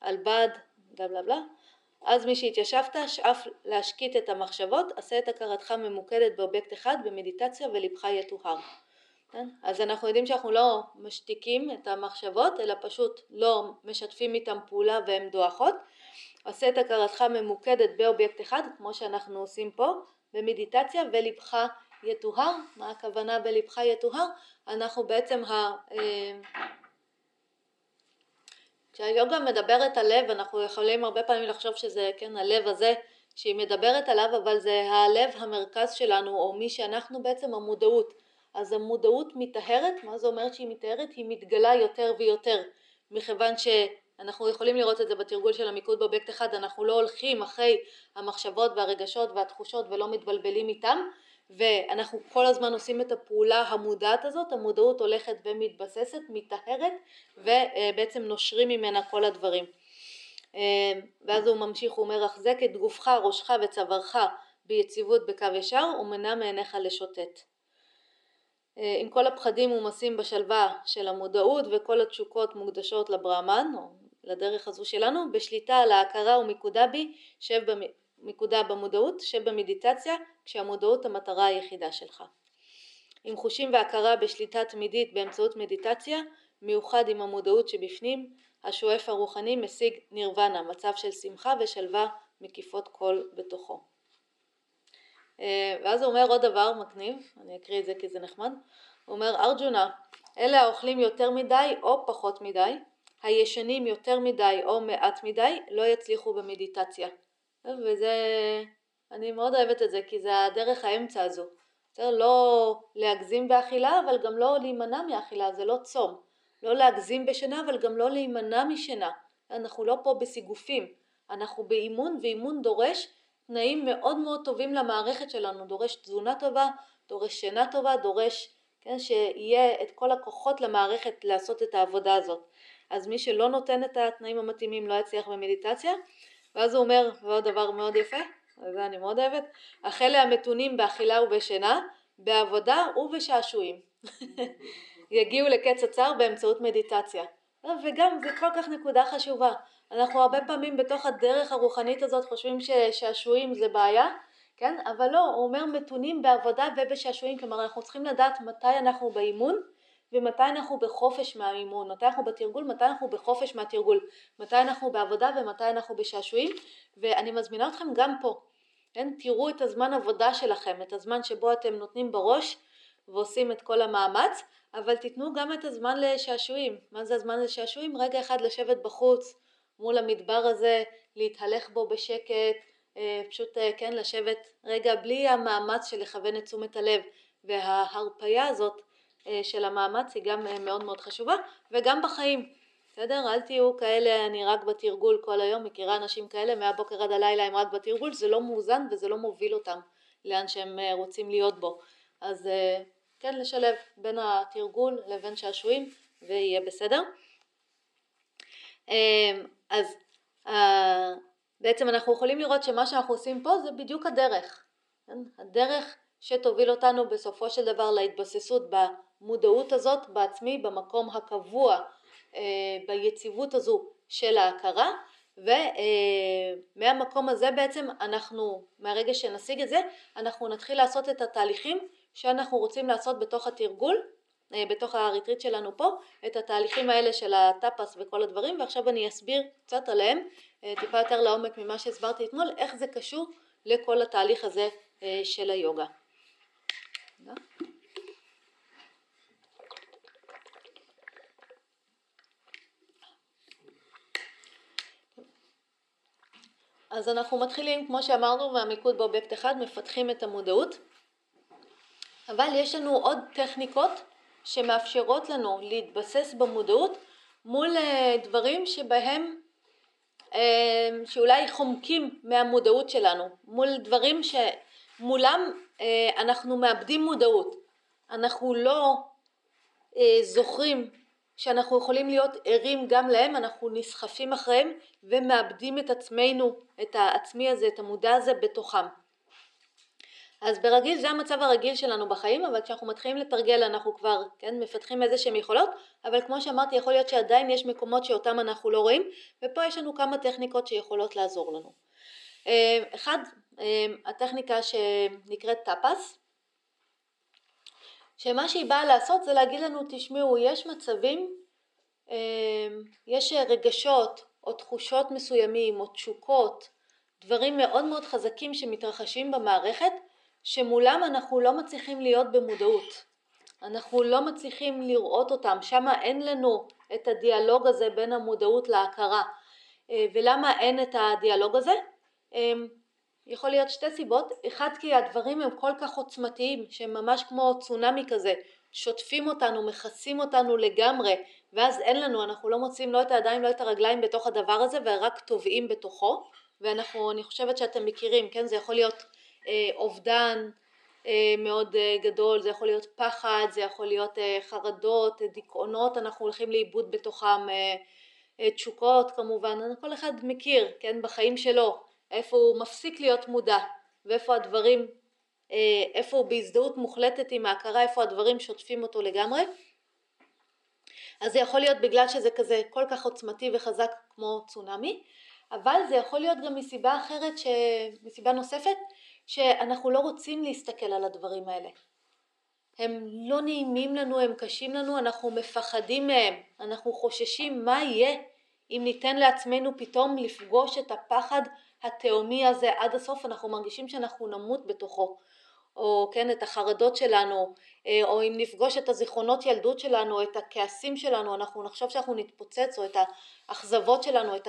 על בד, בלה בלה בלה. אז משהתיישבת, שאף להשקיט את המחשבות, עשה את הכרתך ממוקדת באובייקט אחד במדיטציה ולבך יטוהר. כן? אז אנחנו יודעים שאנחנו לא משתיקים את המחשבות, אלא פשוט לא משתפים איתם פעולה והן דועכות. עשה את הכרתך ממוקדת באובייקט אחד, כמו שאנחנו עושים פה, במדיטציה, ולבך יטוהר. מה הכוונה בלבך יטוהר? אנחנו בעצם, ה... כשהיוגה מדברת על לב, אנחנו יכולים הרבה פעמים לחשוב שזה, כן, הלב הזה שהיא מדברת עליו, אבל זה הלב המרכז שלנו, או מי שאנחנו בעצם המודעות. אז המודעות מטהרת, מה זה אומרת שהיא מטהרת? היא מתגלה יותר ויותר, מכיוון שאנחנו יכולים לראות את זה בתרגול של המיקוד באובייקט אחד, אנחנו לא הולכים אחרי המחשבות והרגשות והתחושות ולא מתבלבלים איתם, ואנחנו כל הזמן עושים את הפעולה המודעת הזאת, המודעות הולכת ומתבססת, מטהרת, ובעצם נושרים ממנה כל הדברים. ואז הוא ממשיך, הוא אומר, החזק את גופך, ראשך וצווארך ביציבות בקו ישר, ומנע מעיניך לשוטט. אה, עם כל הפחדים מומסים בשלווה של המודעות וכל התשוקות מוקדשות לברהמן, או לדרך הזו שלנו, בשליטה על ההכרה ומיקודה בי, שב במיקודה במודעות, שבמדיטציה, כשהמודעות המטרה היחידה שלך. עם חושים והכרה בשליטה תמידית באמצעות מדיטציה, מיוחד עם המודעות שבפנים, השואף הרוחני משיג נירוונה, מצב של שמחה ושלווה מקיפות כל בתוכו. אה, ואז הוא אומר עוד דבר מגניב, אני אקריא את זה כי זה נחמד, הוא אומר ארג'ונה, אלה האוכלים יותר מדי או פחות מדי, הישנים יותר מדי או מעט מדי, לא יצליחו במדיטציה. וזה, אני מאוד אוהבת את זה, כי זה הדרך האמצע הזו. בסדר? לא להגזים באכילה, אבל גם לא להימנע מאכילה, זה לא צום. לא להגזים בשינה, אבל גם לא להימנע משינה. אנחנו לא פה בסיגופים, אנחנו באימון, ואימון דורש תנאים מאוד מאוד טובים למערכת שלנו, דורש תזונה טובה, דורש שינה טובה, דורש כן, שיהיה את כל הכוחות למערכת לעשות את העבודה הזאת. אז מי שלא נותן את התנאים המתאימים לא יצליח במדיטציה, ואז הוא אומר, ועוד דבר מאוד יפה, וזה אני מאוד אוהבת, אלה המתונים באכילה ובשינה, בעבודה ובשעשועים. יגיעו לקץ הצער באמצעות מדיטציה. וגם זה כל כך נקודה חשובה. אנחנו הרבה פעמים בתוך הדרך הרוחנית הזאת חושבים ששעשועים זה בעיה, כן? אבל לא, הוא אומר מתונים בעבודה ובשעשועים, כלומר אנחנו צריכים לדעת מתי אנחנו באימון ומתי אנחנו בחופש מהאימון, מתי אנחנו בתרגול, מתי אנחנו בחופש מהתרגול, מתי אנחנו בעבודה ומתי אנחנו בשעשועים, ואני מזמינה אתכם גם פה, כן? תראו את הזמן עבודה שלכם, את הזמן שבו אתם נותנים בראש ועושים את כל המאמץ, אבל תיתנו גם את הזמן לשעשועים. מה זה הזמן לשעשועים? רגע אחד לשבת בחוץ, מול המדבר הזה, להתהלך בו בשקט, אה, פשוט אה, כן לשבת רגע בלי המאמץ של לכוון את תשומת הלב, וההרפייה הזאת של המאמץ היא גם מאוד מאוד חשובה, וגם בחיים. בסדר? אל תהיו כאלה, אני רק בתרגול כל היום, מכירה אנשים כאלה, מהבוקר עד הלילה הם רק בתרגול, זה לא מאוזן וזה לא מוביל אותם לאן שהם רוצים להיות בו. אז כן, לשלב בין התרגול לבין שעשועים ויהיה בסדר. אז בעצם אנחנו יכולים לראות שמה שאנחנו עושים פה זה בדיוק הדרך. כן? הדרך שתוביל אותנו בסופו של דבר להתבססות במודעות הזאת בעצמי, במקום הקבוע, אה, ביציבות הזו של ההכרה, ומהמקום הזה בעצם אנחנו, מהרגע שנשיג את זה, אנחנו נתחיל לעשות את התהליכים שאנחנו רוצים לעשות בתוך התרגול, אה, בתוך הריטריט שלנו פה, את התהליכים האלה של הטאפס וכל הדברים, ועכשיו אני אסביר קצת עליהם, אה, טיפה יותר לעומק ממה שהסברתי אתמול, איך זה קשור לכל התהליך הזה של היוגה. אז אנחנו מתחילים, כמו שאמרנו, מהמיקוד באובייקט אחד, מפתחים את המודעות, אבל יש לנו עוד טכניקות שמאפשרות לנו להתבסס במודעות מול אה, דברים שבהם, אה, שאולי חומקים מהמודעות שלנו, מול דברים שמולם אה, אנחנו מאבדים מודעות, אנחנו לא זוכרים שאנחנו יכולים להיות ערים גם להם, אנחנו נסחפים אחריהם ומאבדים את עצמנו, את העצמי הזה, את המודע הזה בתוכם. אז ברגיל זה המצב הרגיל שלנו בחיים, אבל כשאנחנו מתחילים לתרגל אנחנו כבר, כן, מפתחים איזה שהם יכולות, אבל כמו שאמרתי יכול להיות שעדיין יש מקומות שאותם אנחנו לא רואים, ופה יש לנו כמה טכניקות שיכולות לעזור לנו. אה, אחד, אה, הטכניקה שנקראת טאפס, שמה שהיא באה לעשות זה להגיד לנו, תשמעו, יש מצבים, אמ, יש רגשות או תחושות מסוימים או תשוקות, דברים מאוד מאוד חזקים שמתרחשים במערכת, שמולם אנחנו לא מצליחים להיות במודעות. אנחנו לא מצליחים לראות אותם, שם אין לנו את הדיאלוג הזה בין המודעות להכרה. אה, ולמה אין את הדיאלוג הזה? יכול להיות שתי סיבות, אחד כי הדברים הם כל כך עוצמתיים שהם ממש כמו צונאמי כזה, שוטפים אותנו, מכסים אותנו לגמרי ואז אין לנו, אנחנו לא מוצאים לא את הידיים לא את הרגליים בתוך הדבר הזה ורק טובעים בתוכו. ואנחנו, אני חושבת שאתם מכירים, כן, זה יכול להיות אה, אובדן אה, מאוד אה, גדול, זה יכול להיות פחד, זה יכול להיות אה, חרדות, אה, דיכאונות, אנחנו הולכים לאיבוד בתוכם, אה, אה, תשוקות כמובן, כל אחד מכיר, כן, בחיים שלו איפה הוא מפסיק להיות מודע ואיפה הדברים, אה, איפה הוא בהזדהות מוחלטת עם ההכרה, איפה הדברים שוטפים אותו לגמרי. אז זה יכול להיות בגלל שזה כזה כל כך עוצמתי וחזק כמו צונאמי, אבל זה יכול להיות גם מסיבה אחרת, ש... מסיבה נוספת, שאנחנו לא רוצים להסתכל על הדברים האלה. הם לא נעימים לנו, הם קשים לנו, אנחנו מפחדים מהם, אנחנו חוששים מה יהיה אם ניתן לעצמנו פתאום לפגוש את הפחד התהומי הזה עד הסוף, אנחנו מרגישים שאנחנו נמות בתוכו, או כן, את החרדות שלנו, אה, או אם נפגוש את הזיכרונות ילדות שלנו, את הכעסים שלנו, אנחנו נחשוב שאנחנו נתפוצץ, או את האכזבות שלנו, את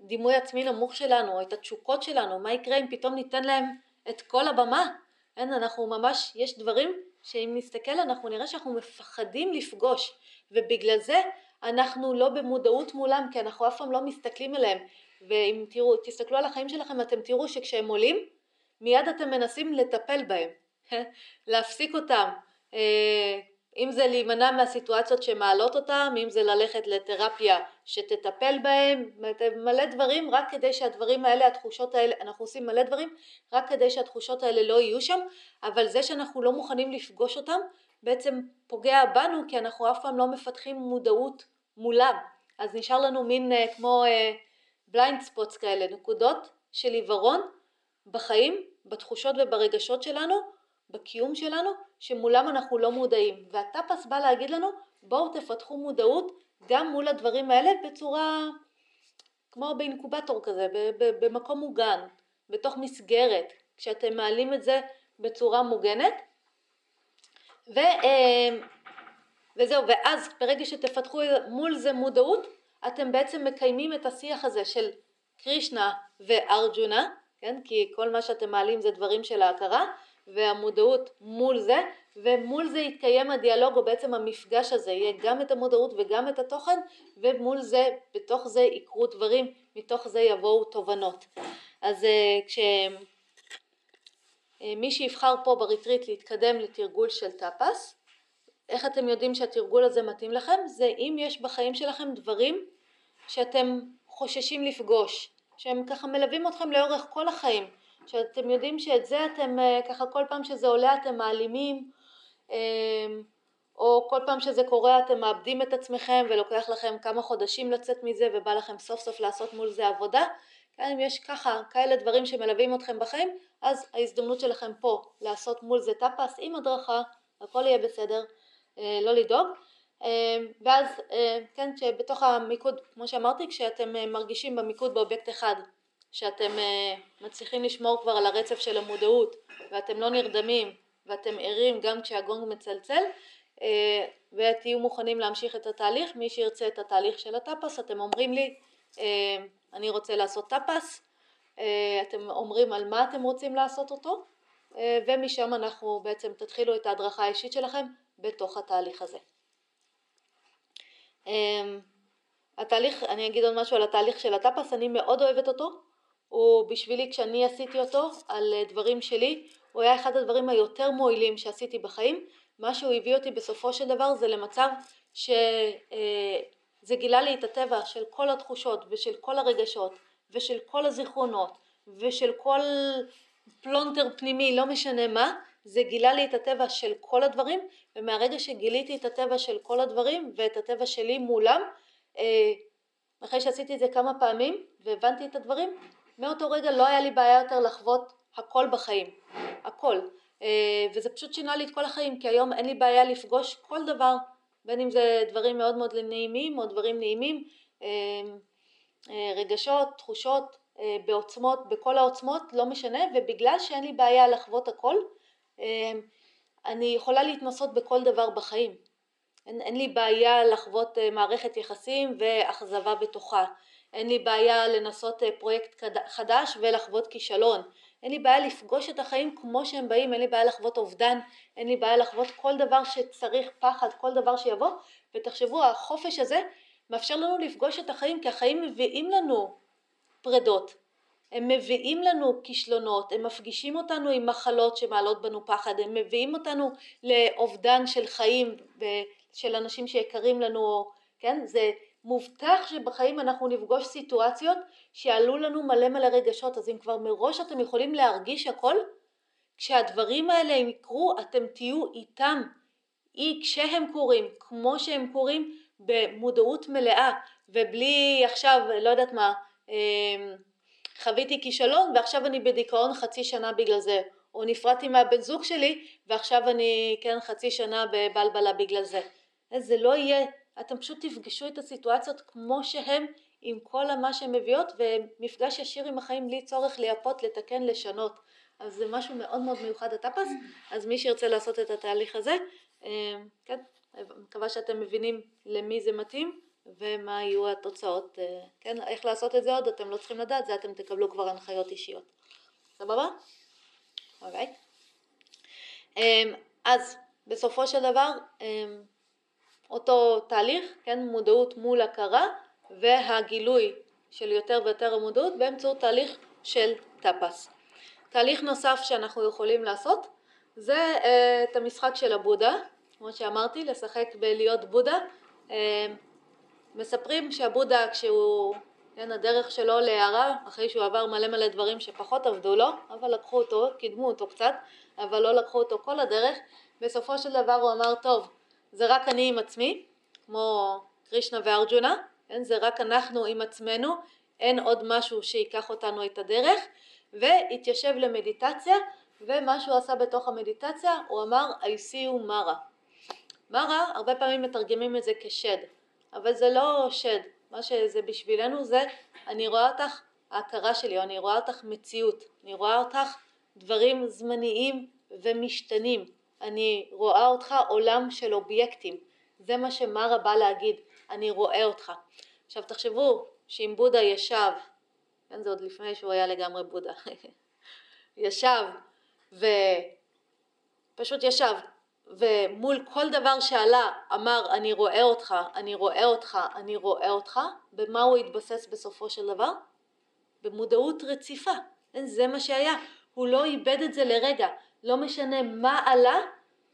הדימוי עצמי נמוך שלנו, או את התשוקות שלנו, מה יקרה אם פתאום ניתן להם את כל הבמה? אין, אנחנו ממש, יש דברים שאם נסתכל אנחנו נראה שאנחנו מפחדים לפגוש, ובגלל זה אנחנו לא במודעות מולם, כי אנחנו אף פעם לא מסתכלים עליהם, ואם תראו, תסתכלו על החיים שלכם אתם תראו שכשהם עולים מיד אתם מנסים לטפל בהם, להפסיק אותם, אה, אם זה להימנע מהסיטואציות שמעלות אותם, אם זה ללכת לתרפיה שתטפל בהם, מלא דברים רק כדי שהדברים האלה, התחושות האלה, אנחנו עושים מלא דברים רק כדי שהתחושות האלה לא יהיו שם, אבל זה שאנחנו לא מוכנים לפגוש אותם בעצם פוגע בנו כי אנחנו אף פעם לא מפתחים מודעות מולם, אז נשאר לנו מין אה, כמו אה, blind spots כאלה, נקודות של עיוורון בחיים, בתחושות וברגשות שלנו, בקיום שלנו, שמולם אנחנו לא מודעים. והטאפס בא להגיד לנו, בואו תפתחו מודעות גם מול הדברים האלה בצורה כמו באינקובטור כזה, במקום מוגן, בתוך מסגרת, כשאתם מעלים את זה בצורה מוגנת. ו, אה, וזהו, ואז ברגע שתפתחו מול זה מודעות, אתם בעצם מקיימים את השיח הזה של קרישנה וארג'ונה, כן? כי כל מה שאתם מעלים זה דברים של ההכרה, והמודעות מול זה, ומול זה יתקיים הדיאלוג או בעצם המפגש הזה, יהיה גם את המודעות וגם את התוכן, ומול זה, בתוך זה יקרו דברים, מתוך זה יבואו תובנות. אז אה, כשמי אה, שיבחר פה בריטריט להתקדם לתרגול של טאפס, איך אתם יודעים שהתרגול הזה מתאים לכם? זה אם יש בחיים שלכם דברים שאתם חוששים לפגוש, שהם ככה מלווים אתכם לאורך כל החיים, שאתם יודעים שאת זה אתם אה, ככה כל פעם שזה עולה אתם מעלימים, אמ, או כל פעם שזה קורה אתם מאבדים את עצמכם ולוקח לכם כמה חודשים לצאת מזה ובא לכם סוף סוף לעשות מול זה עבודה, כן, אם יש ככה כאלה דברים שמלווים אתכם בחיים, אז ההזדמנות שלכם פה לעשות מול זה טאפס עם הדרכה, הכל יהיה בסדר, לא לדאוג. אה, ואז כן, שבתוך המיקוד, כמו שאמרתי, כשאתם מרגישים במיקוד באובייקט אחד שאתם מצליחים לשמור כבר על הרצף של המודעות ואתם לא נרדמים ואתם ערים גם כשהגונג מצלצל ותהיו מוכנים להמשיך את התהליך, מי שירצה את התהליך של הטאפס אתם אומרים לי אני רוצה לעשות טאפס, אתם אומרים על מה אתם רוצים לעשות אותו ומשם אנחנו בעצם תתחילו את ההדרכה האישית שלכם בתוך התהליך הזה. Um, התהליך, אני אגיד עוד משהו על התהליך של הטאפס, אני מאוד אוהבת אותו, הוא בשבילי כשאני עשיתי אותו על דברים שלי, הוא היה אחד הדברים היותר מועילים שעשיתי בחיים. מה שהוא הביא אותי בסופו של דבר זה למצב שזה אה, גילה לי את הטבע של כל התחושות ושל כל הרגשות ושל כל הזיכרונות ושל כל פלונטר פנימי, לא משנה מה, זה גילה לי את הטבע של כל הדברים ומהרגע שגיליתי את הטבע של כל הדברים ואת הטבע שלי מולם, אה, אחרי שעשיתי את זה כמה פעמים והבנתי את הדברים, מאותו רגע לא היה לי בעיה יותר לחוות הכל בחיים, הכל. אה, וזה פשוט שינה לי את כל החיים, כי היום אין לי בעיה לפגוש כל דבר, בין אם זה דברים מאוד מאוד נעימים או דברים נעימים, אה, רגשות, תחושות, בעוצמות, בכל העוצמות, לא משנה, ובגלל שאין לי בעיה לחוות הכל, אני יכולה להתנסות בכל דבר בחיים. אין, אין לי בעיה לחוות מערכת יחסים ואכזבה בתוכה. אין לי בעיה לנסות אה, פרויקט חדש ולחוות כישלון, אין לי בעיה לפגוש את החיים כמו שהם באים, אין לי בעיה לחוות אובדן, אין לי בעיה לחוות כל דבר שצריך פחד, כל דבר שיבוא, ותחשבו החופש הזה מאפשר לנו לפגוש את החיים כי החיים מביאים לנו פרדות, הם מביאים לנו כישלונות, הם מפגישים אותנו עם מחלות שמעלות בנו פחד, הם מביאים אותנו לאובדן של חיים של אנשים שיקרים לנו, כן, זה מובטח שבחיים אנחנו נפגוש סיטואציות שיעלו לנו מלא מלא רגשות, אז אם כבר מראש אתם יכולים להרגיש הכל, כשהדברים האלה יקרו אתם תהיו איתם, אי כשהם קורים, כמו שהם קורים, במודעות מלאה, ובלי עכשיו, לא יודעת מה, אמ, חוויתי כישלון ועכשיו אני בדיכאון חצי שנה בגלל זה, או נפרדתי מהבן זוג שלי ועכשיו אני כן חצי שנה בבלבלה בגלל זה. זה לא יהיה. אתם פשוט תפגשו את הסיטואציות כמו שהן עם כל מה שהן מביאות ומפגש ישיר עם החיים בלי צורך לייפות, לתקן, לשנות. אז זה משהו מאוד מאוד מיוחד. הטאפס, אז מי שירצה לעשות את התהליך הזה, אה, כן, מקווה שאתם מבינים למי זה מתאים ומה יהיו התוצאות, אה, כן, איך לעשות את זה עוד, אתם לא צריכים לדעת, זה אתם תקבלו כבר הנחיות אישיות. סבבה? אוקיי. אה, אז בסופו של דבר, אותו תהליך, כן, מודעות מול הכרה והגילוי של יותר ויותר המודעות באמצעות תהליך של טאפס. תהליך נוסף שאנחנו יכולים לעשות זה אה, את המשחק של הבודה, כמו שאמרתי, לשחק בלהיות בודה. מספרים שהבודה כשהוא, כן, הדרך שלו להערה, אחרי שהוא עבר מלא מלא דברים שפחות עבדו לו, אבל לקחו אותו, קידמו אותו קצת, אבל לא לקחו אותו כל הדרך, בסופו של דבר הוא אמר, טוב, זה רק אני עם עצמי, כמו קרישנה וארג'ונה, כן? זה רק אנחנו עם עצמנו, אין עוד משהו שיקח אותנו את הדרך, והתיישב למדיטציה, ומה שהוא עשה בתוך המדיטציה, הוא אמר I see you מרה. מרה, הרבה פעמים מתרגמים את זה כשד, אבל זה לא שד, מה שזה בשבילנו זה אני רואה אותך ההכרה שלי, או אני רואה אותך מציאות, אני רואה אותך דברים זמניים ומשתנים, אני רואה אותך עולם של אובייקטים, זה מה שמרה בא להגיד, אני רואה אותך. עכשיו תחשבו שאם בודה ישב, כן זה עוד לפני שהוא היה לגמרי בודה, ישב פשוט ישב ומול כל דבר שעלה אמר אני רואה אותך, אני רואה אותך, אני רואה אותך, במה הוא התבסס בסופו של דבר? במודעות רציפה, כן, זה מה שהיה, הוא לא איבד את זה לרגע, לא משנה מה עלה,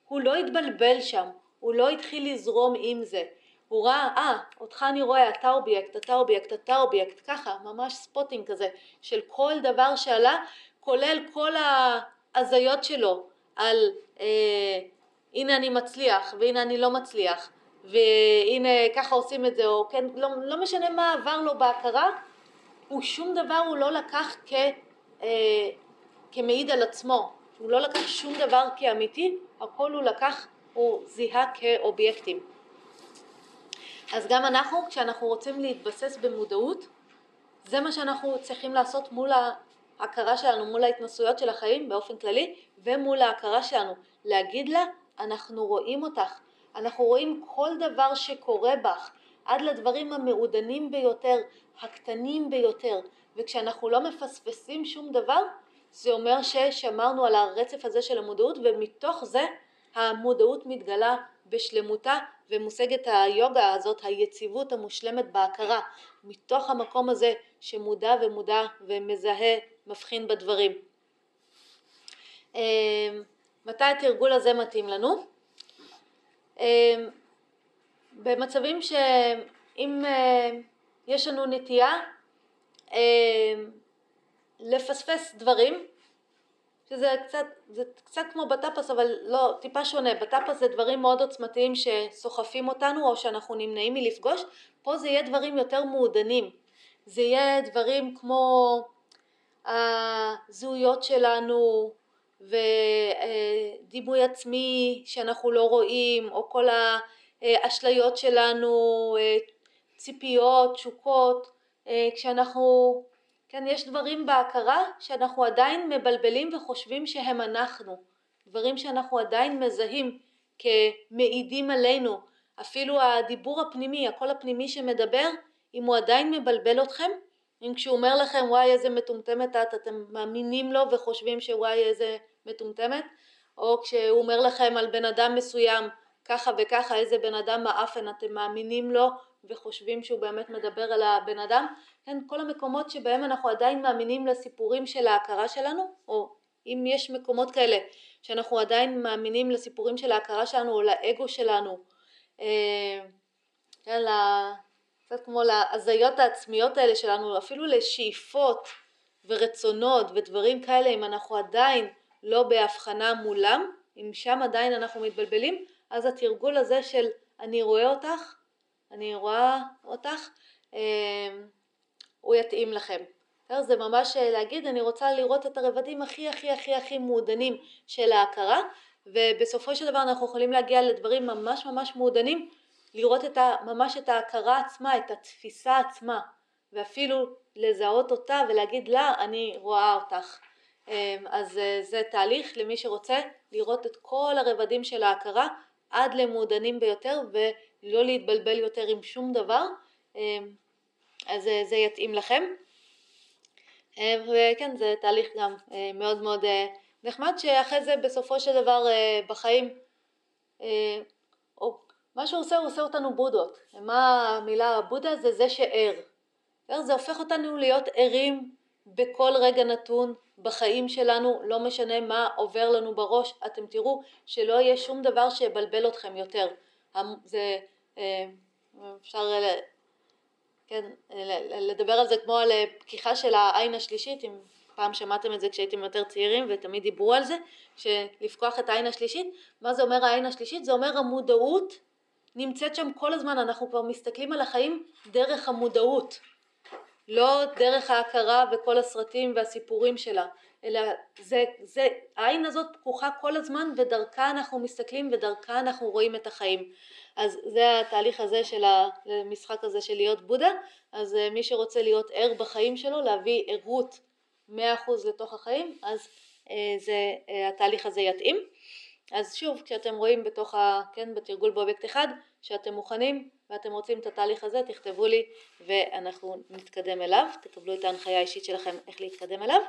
הוא לא התבלבל שם, הוא לא התחיל לזרום עם זה, הוא ראה, אה, אותך אני רואה, אתה אובייקט, אתה אובייקט, אתה אובייקט, ככה, ממש spotting כזה, של כל דבר שעלה, כולל כל ההזיות שלו על אה, הנה אני מצליח והנה אני לא מצליח והנה ככה עושים את זה או כן, לא, לא משנה מה עבר לו בהכרה, הוא שום דבר הוא לא לקח כ, אה, כמעיד על עצמו, הוא לא לקח שום דבר כאמיתי, הכל הוא לקח, הוא זיהה כאובייקטים. אז גם אנחנו, כשאנחנו רוצים להתבסס במודעות, זה מה שאנחנו צריכים לעשות מול ההכרה שלנו, מול ההתנסויות של החיים באופן כללי, ומול ההכרה שלנו. להגיד לה, אנחנו רואים אותך, אנחנו רואים כל דבר שקורה בך, עד לדברים המעודנים ביותר, הקטנים ביותר, וכשאנחנו לא מפספסים שום דבר, זה אומר ששמרנו על הרצף הזה של המודעות, ומתוך זה המודעות מתגלה בשלמותה ומושגת היוגה הזאת, היציבות המושלמת בהכרה, מתוך המקום הזה שמודע ומודע ומזהה, מבחין בדברים. מתי התרגול הזה מתאים לנו? אמ, במצבים שאם אה, יש לנו נטייה אמ, לפספס דברים, שזה קצת, זה קצת כמו בטפס אבל לא, טיפה שונה, בטפס זה דברים מאוד עוצמתיים שסוחפים אותנו או שאנחנו נמנעים מלפגוש, פה זה יהיה דברים יותר מעודנים, זה יהיה דברים כמו הזהויות שלנו ודימוי עצמי שאנחנו לא רואים או כל האשליות שלנו, ציפיות, תשוקות, כשאנחנו כן, יש דברים בהכרה שאנחנו עדיין מבלבלים וחושבים שהם אנחנו, דברים שאנחנו עדיין מזהים כמעידים עלינו, אפילו הדיבור הפנימי, הקול הפנימי שמדבר, אם הוא עדיין מבלבל אתכם, אם כשהוא אומר לכם וואי איזה מטומטמת את, אתם מאמינים לו וחושבים שוואי איזה מטומטמת, או כשהוא אומר לכם על בן אדם מסוים ככה וככה איזה בן אדם מעפן אתם מאמינים לו וחושבים שהוא באמת מדבר על הבן אדם, כן, כל המקומות שבהם אנחנו עדיין מאמינים לסיפורים של ההכרה שלנו, או אם יש מקומות כאלה שאנחנו עדיין מאמינים לסיפורים של ההכרה שלנו או לאגו שלנו, אה, כן, קצת כמו להזיות העצמיות האלה שלנו, אפילו לשאיפות ורצונות ודברים כאלה, אם אנחנו עדיין לא בהבחנה מולם, אם שם עדיין אנחנו מתבלבלים, אז התרגול הזה של אני רואה אותך, אני רואה אותך, אה, הוא יתאים לכם. זה ממש אה, להגיד אני רוצה לראות את הרבדים הכי הכי הכי הכי מעודנים של ההכרה ובסופו של דבר אנחנו יכולים להגיע לדברים ממש ממש מעודנים, לראות את ה, ממש את ההכרה עצמה, את התפיסה עצמה ואפילו לזהות אותה ולהגיד לה אני רואה אותך. אה, אז זה תהליך למי שרוצה לראות את כל הרבדים של ההכרה עד למעודנים ביותר ולא להתבלבל יותר עם שום דבר, אמ, אז אה, זה יתאים לכם. אמ, וכן, זה תהליך גם אה, מאוד מאוד אה, נחמד, שאחרי זה בסופו של דבר בחיים, מה שהוא עושה, הוא עושה אותנו בודות. מה המילה בודה? זה זה שער. זה הופך אותנו להיות ערים בכל רגע נתון בחיים שלנו, לא משנה מה עובר לנו בראש, אתם תראו שלא יהיה שום דבר שיבלבל אתכם יותר. זה, אה, אפשר כן, לדבר על זה כמו על אה, פתיחה של העין השלישית, אם פעם שמעתם את זה כשהייתם יותר צעירים ותמיד דיברו על זה, שלפקוח את העין השלישית, מה זה אומר העין השלישית? זה אומר המודעות נמצאת שם כל הזמן, אנחנו כבר מסתכלים על החיים דרך המודעות. לא דרך ההכרה וכל הסרטים והסיפורים שלה, אלא זה, זה, העין הזאת פקוחה כל הזמן ודרכה אנחנו מסתכלים ודרכה אנחנו רואים את החיים. אז זה התהליך הזה של המשחק הזה של להיות בודה, אז אה, מי שרוצה להיות ער בחיים שלו, להביא ערות 100% לתוך החיים, אז אה, זה, אה, התהליך הזה יתאים. אז שוב, כשאתם רואים בתוך ה... כן, בתרגול באובייקט אחד, שאתם מוכנים ואתם רוצים את התהליך הזה, תכתבו לי ואנחנו נתקדם אליו, תקבלו את ההנחיה האישית שלכם איך להתקדם אליו.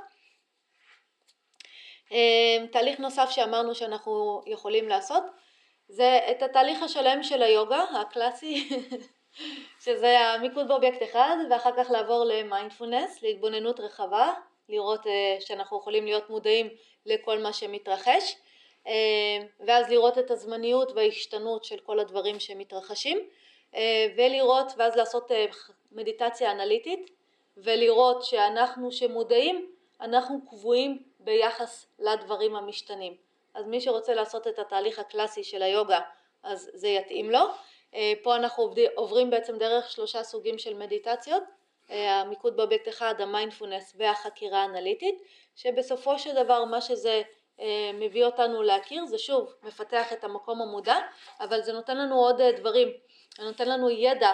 תהליך נוסף שאמרנו שאנחנו יכולים לעשות זה את התהליך השלם של היוגה הקלאסי שזה המיקוד באובייקט אחד ואחר כך לעבור למיינדפולנס, להתבוננות רחבה, לראות שאנחנו יכולים להיות מודעים לכל מה שמתרחש ואז לראות את הזמניות וההשתנות של כל הדברים שמתרחשים ולראות ואז לעשות מדיטציה אנליטית ולראות שאנחנו שמודעים אנחנו קבועים ביחס לדברים המשתנים. אז מי שרוצה לעשות את התהליך הקלאסי של היוגה אז זה יתאים לו. פה אנחנו עוברים בעצם דרך שלושה סוגים של מדיטציות, המיקוד באובייקט אחד, המיינדפולנס והחקירה האנליטית, שבסופו של דבר מה שזה מביא אותנו להכיר זה שוב מפתח את המקום המודע, אבל זה נותן לנו עוד דברים, זה נותן לנו ידע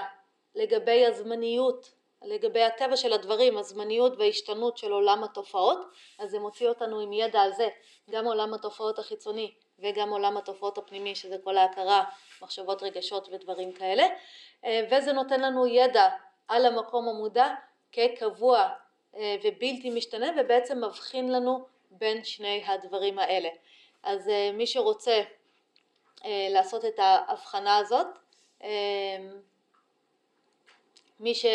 לגבי הזמניות לגבי הטבע של הדברים, הזמניות וההשתנות של עולם התופעות, אז זה מוציא אותנו עם ידע על זה, גם עולם התופעות החיצוני וגם עולם התופעות הפנימי, שזה כל ההכרה, מחשבות, רגשות ודברים כאלה, וזה נותן לנו ידע על המקום המודע כקבוע ובלתי משתנה, ובעצם מבחין לנו בין שני הדברים האלה. אז מי שרוצה לעשות את ההבחנה הזאת, מי ש...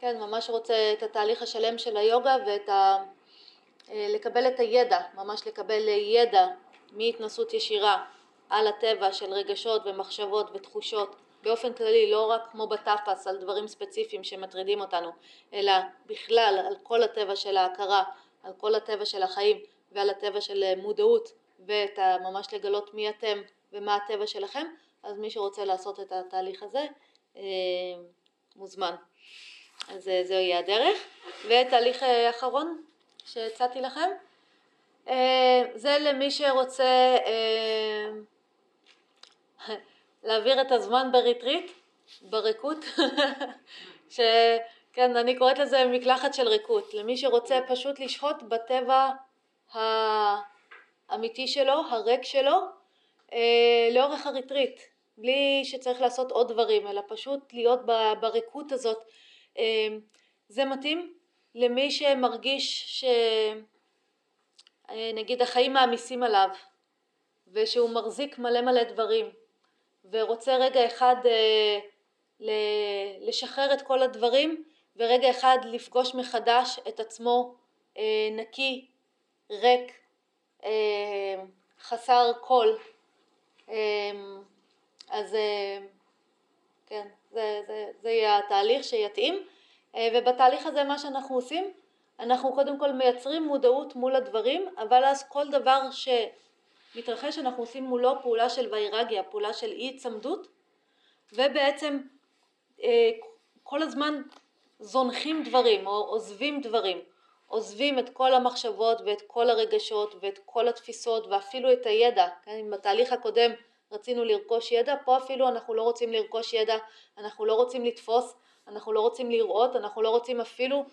כן, ממש רוצה את התהליך השלם של היוגה ואת ה... לקבל את הידע, ממש לקבל ידע מהתנסות ישירה על הטבע של רגשות ומחשבות ותחושות באופן כללי, לא רק כמו בטפס על דברים ספציפיים שמטרידים אותנו, אלא בכלל על כל הטבע של ההכרה, על כל הטבע של החיים ועל הטבע של מודעות ואת ממש לגלות מי אתם ומה הטבע שלכם, אז מי שרוצה לעשות את התהליך הזה מוזמן. אז זו יהיה הדרך. ותהליך אחרון שהצעתי לכם, זה למי שרוצה להעביר את הזמן בריטריט, בריקות, שכן, אני קוראת לזה מקלחת של ריקות, למי שרוצה פשוט לשהות בטבע האמיתי שלו, הריק שלו, לאורך הריטריט, בלי שצריך לעשות עוד דברים, אלא פשוט להיות בריקות הזאת. אמ, זה מתאים למי שמרגיש שנגיד החיים מעמיסים עליו ושהוא מחזיק מלא מלא דברים ורוצה רגע אחד אה, לשחרר את כל הדברים ורגע אחד לפגוש מחדש את עצמו אה, נקי, ריק, אה, חסר קול. אמ, אז כן, זה, זה, זה יהיה התהליך שיתאים אה, ובתהליך הזה מה שאנחנו עושים אנחנו קודם כל מייצרים מודעות מול הדברים אבל אז כל דבר שמתרחש אנחנו עושים מולו פעולה של ויירגיה, פעולה של אי צמדות ובעצם אה, כל הזמן זונחים דברים או עוזבים דברים, עוזבים את כל המחשבות ואת כל הרגשות ואת כל התפיסות ואפילו את הידע, כן, בתהליך הקודם רצינו לרכוש ידע, פה אפילו אנחנו לא רוצים לרכוש ידע, אנחנו לא רוצים לתפוס, אנחנו לא רוצים לראות, אנחנו לא רוצים אפילו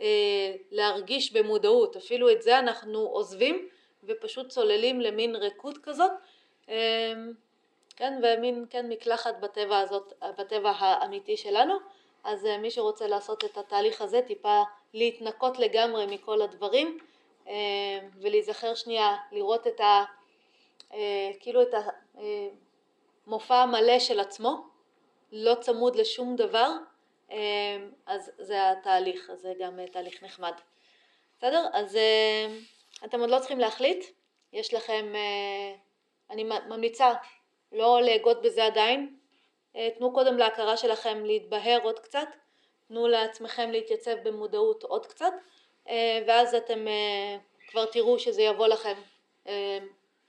אה, להרגיש במודעות, אפילו את זה אנחנו עוזבים ופשוט צוללים למין ריקות כזאת, אה, כן, ומין כן מקלחת בטבע הזאת, בטבע האמיתי שלנו, אז אה, מי שרוצה לעשות את התהליך הזה טיפה להתנקות לגמרי מכל הדברים אה, ולהיזכר שנייה, לראות את ה... אה, כאילו את המופע המלא של עצמו, לא צמוד לשום דבר, אז זה התהליך, אז זה גם תהליך נחמד. בסדר? אז אתם עוד לא צריכים להחליט, יש לכם, אני ממליצה לא להגות בזה עדיין, תנו קודם להכרה שלכם להתבהר עוד קצת, תנו לעצמכם להתייצב במודעות עוד קצת, ואז אתם כבר תראו שזה יבוא לכם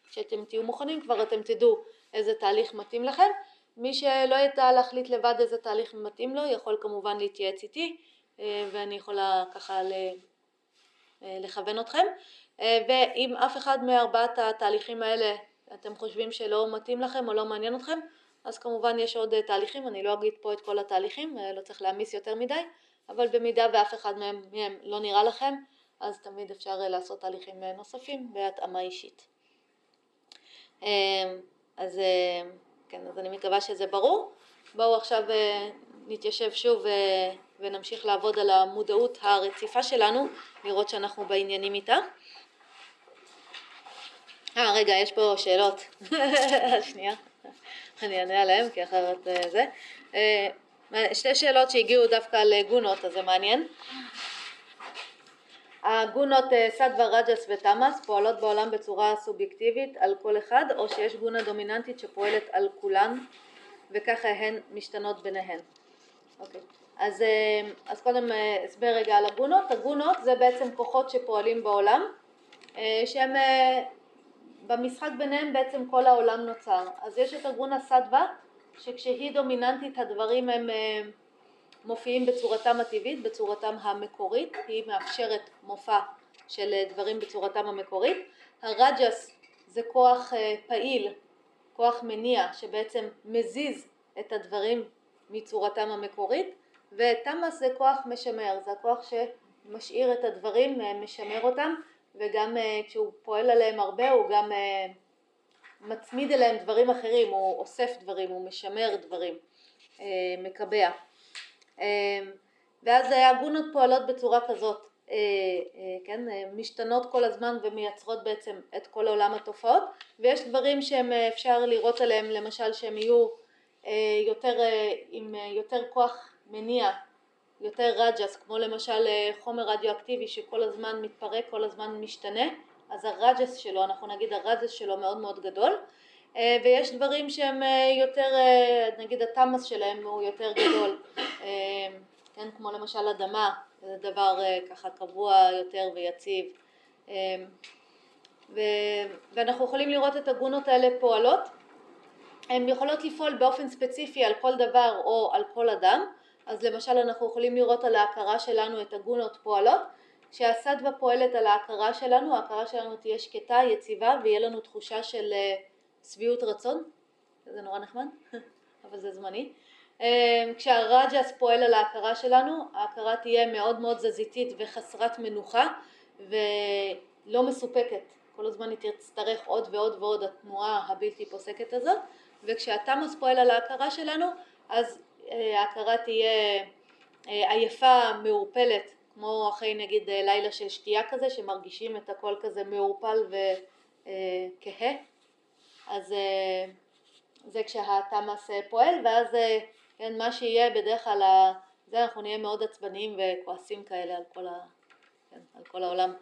כשאתם תהיו מוכנים כבר אתם תדעו איזה תהליך מתאים לכם. מי שלא ידע להחליט לבד איזה תהליך מתאים לו יכול כמובן להתייעץ איתי אה, ואני יכולה ככה אה, לכוון אתכם אה, ואם אף אחד מארבעת התהליכים האלה אתם חושבים שלא מתאים לכם או לא מעניין אתכם אז כמובן יש עוד תהליכים, אני לא אגיד פה את כל התהליכים, לא צריך להעמיס יותר מדי אבל במידה ואף אחד מהם, מהם לא נראה לכם אז תמיד אפשר לעשות תהליכים נוספים בהתאמה אישית. אמ, אז אה, כן, אז אני מקווה שזה ברור. בואו עכשיו אה, נתיישב שוב אה, ונמשיך לעבוד על המודעות הרציפה שלנו, לראות שאנחנו בעניינים איתה. אה, רגע, יש פה שאלות. שנייה. אני אענה עליהן, כי אחרת אה, זה. אה, שתי שאלות שהגיעו דווקא לגונות, אז זה מעניין. הגונות אה, סדווה, רג'ס ותמאס פועלות בעולם בצורה סובייקטיבית על כל אחד, או שיש גונה דומיננטית שפועלת על כולן, וככה הן משתנות ביניהן. אוקיי. אז, אז קודם הסבר רגע על הגונות. הגונות זה בעצם כוחות שפועלים בעולם, שהם במשחק ביניהם בעצם כל העולם נוצר. אז יש את ארגון הסדווה, שכשהיא דומיננטית הדברים הם אה, מופיעים בצורתם הטבעית, בצורתם המקורית, היא מאפשרת מופע של אה, דברים בצורתם המקורית. הרג'ס זה כוח אה, פעיל, כוח מניע, שבעצם מזיז את הדברים מצורתם המקורית, ותמאס זה כוח משמר, זה הכוח שמשאיר את הדברים, משמר אותם, וגם אה, כשהוא פועל עליהם הרבה הוא גם אה, מצמיד אליהם דברים אחרים, הוא אוסף דברים, הוא משמר דברים, אה, מקבע. ואז הגונות פועלות בצורה כזאת, כן, משתנות כל הזמן ומייצרות בעצם את כל עולם התופעות ויש דברים שהם אפשר לראות עליהם למשל שהם יהיו יותר, עם יותר כוח מניע יותר רג'ס, כמו למשל אה, חומר רדיואקטיבי שכל הזמן מתפרק, כל הזמן משתנה, אז הרג'ס שלו, אנחנו נגיד הרג'ס שלו מאוד מאוד גדול, אה, ויש דברים שהם אה, יותר, נגיד התמאס שלהם הוא יותר גדול, כן, כמו למשל אדמה, זה דבר ככה קבוע יותר ויציב, ואנחנו יכולים לראות את הגונות האלה פועלות, הן יכולות לפעול באופן ספציפי על כל דבר או על כל אדם, אז למשל אנחנו יכולים לראות על ההכרה שלנו את הגונות פועלות, כשהסדווה פועלת על ההכרה שלנו, ההכרה שלנו תהיה שקטה, יציבה, ויהיה לנו תחושה של אה, שביעות רצון, זה נורא נחמד, אבל זה זמני. אה, כשהרג'ס פועל על ההכרה שלנו, ההכרה תהיה מאוד מאוד זזיתית וחסרת מנוחה ולא מסופקת, כל הזמן היא תצטרך עוד ועוד ועוד התנועה הבלתי פוסקת הזאת, וכשהתמאס פועל על ההכרה שלנו, אז ההכרה תהיה אה, עייפה, מעורפלת, כמו אחרי נגיד אה, לילה של שתייה כזה, שמרגישים את הכל כזה מעורפל וכהה, אז זה כשהתמאס פועל, ואז כן, מה שיהיה בדרך כלל, זה אנחנו נהיה מאוד עצבניים וכועסים כאלה על כל, ה, כן, על כל העולם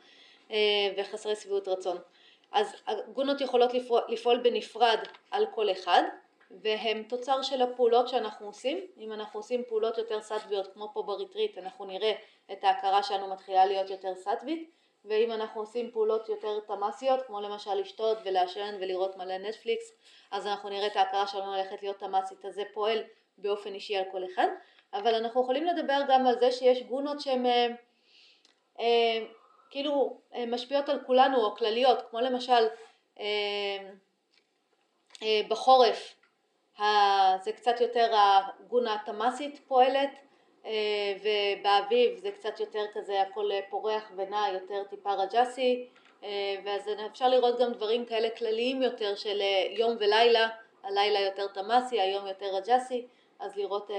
וחסרי שביעות רצון. אז הגונות יכולות לפעול בנפרד על כל אחד, והם תוצר של הפעולות שאנחנו עושים. אם אנחנו עושים פעולות יותר סטוויות כמו פה בריטריט אנחנו נראה את ההכרה שלנו מתחילה להיות יותר סטווית ואם אנחנו עושים פעולות יותר תמ"סיות כמו למשל לשתות ולעשן ולראות מלא נטפליקס אז אנחנו נראה את ההכרה שלנו הולכת להיות תמ"סית אז זה פועל באופן אישי על כל אחד. אבל אנחנו יכולים לדבר גם על זה שיש גונות שהן אה, אה, כאילו אה, משפיעות על כולנו או כלליות כמו למשל אה, אה, בחורף זה קצת יותר הגונה התמ"סית פועלת אה, ובאביב זה קצת יותר כזה הכל פורח ונע יותר טיפה רג'סי אה, ואז אפשר לראות גם דברים כאלה כלליים יותר של אה, יום ולילה, הלילה יותר תמ"סי, היום יותר רג'סי, אז לראות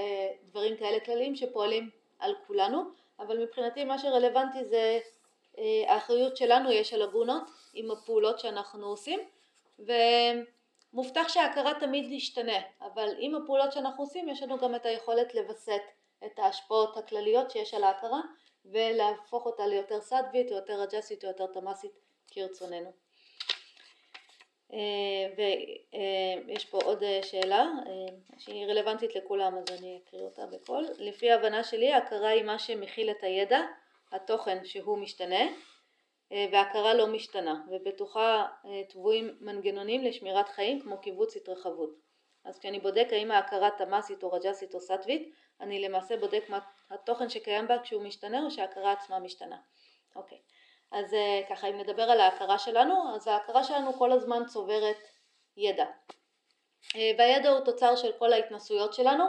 דברים כאלה כלליים שפועלים על כולנו, אבל מבחינתי מה שרלוונטי זה האחריות שלנו יש על הגונות עם הפעולות שאנחנו עושים ו... מובטח שההכרה תמיד תשתנה, אבל עם הפעולות שאנחנו עושים יש לנו גם את היכולת לווסת את ההשפעות הכלליות שיש על ההכרה ולהפוך אותה ליותר סדווית או יותר רג'סית או יותר תמ"סית כרצוננו. אה, ויש פה עוד אה, שאלה אה, שהיא רלוונטית לכולם אז אני אקריא אותה בקול. לפי ההבנה שלי ההכרה היא מה שמכיל את הידע, התוכן שהוא משתנה אה, והכרה לא משתנה ובתוכה אה, טבועים מנגנונים לשמירת חיים כמו קיבוץ התרחבות. אז כשאני בודק האם ההכרה תמ"סית או רג'סית או סטווית אני למעשה בודק מה התוכן שקיים בה כשהוא משתנה או שההכרה עצמה משתנה. אוקיי, אז אה, ככה אם נדבר על ההכרה שלנו אז ההכרה שלנו כל הזמן צוברת ידע והידע הוא תוצר של כל ההתנסויות שלנו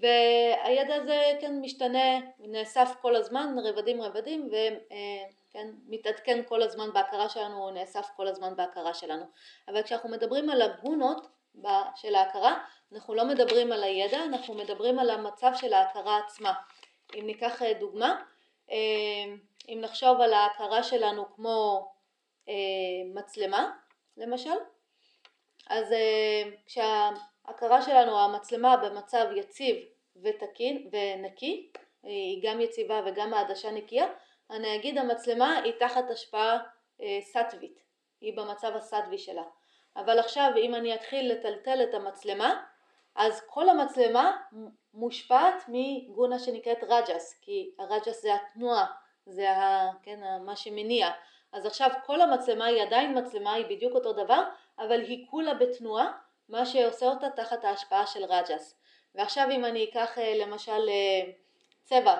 והידע הזה כן משתנה, נאסף כל הזמן, רבדים רבדים וכן מתעדכן כל הזמן בהכרה שלנו, הוא נאסף כל הזמן בהכרה שלנו. אבל כשאנחנו מדברים על הגונות של ההכרה, אנחנו לא מדברים על הידע, אנחנו מדברים על המצב של ההכרה עצמה. אם ניקח דוגמה, אם נחשוב על ההכרה שלנו כמו מצלמה למשל, אז כשההכרה שלנו, המצלמה במצב יציב ותקין ונקי, היא גם יציבה וגם העדשה נקייה, אני אגיד המצלמה היא תחת השפעה סטווית, היא במצב הסטווי שלה. אבל עכשיו אם אני אתחיל לטלטל את המצלמה, אז כל המצלמה מושפעת מגונה שנקראת רג'ס, כי הרג'ס זה התנועה, זה ה, כן, מה שמניע. אז עכשיו כל המצלמה היא עדיין מצלמה, היא בדיוק אותו דבר, אבל היא כולה בתנועה, מה שעושה אותה תחת ההשפעה של רג'ס. ועכשיו אם אני אקח למשל צבע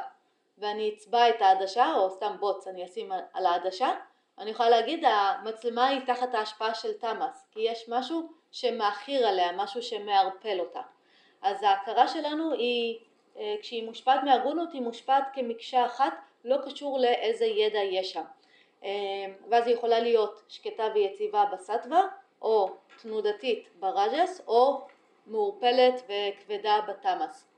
ואני אצבע את העדשה, או סתם בוץ אני אשים על העדשה, אני יכולה להגיד המצלמה היא תחת ההשפעה של תמאס, כי יש משהו שמאכיר עליה, משהו שמערפל אותה. אז ההכרה שלנו היא, כשהיא מושפעת מהגונות, היא מושפעת כמקשה אחת, לא קשור לאיזה ידע יש שם. ואז היא יכולה להיות שקטה ויציבה בסטווה, או תנודתית ברג'ס, או מעורפלת וכבדה בתמאס.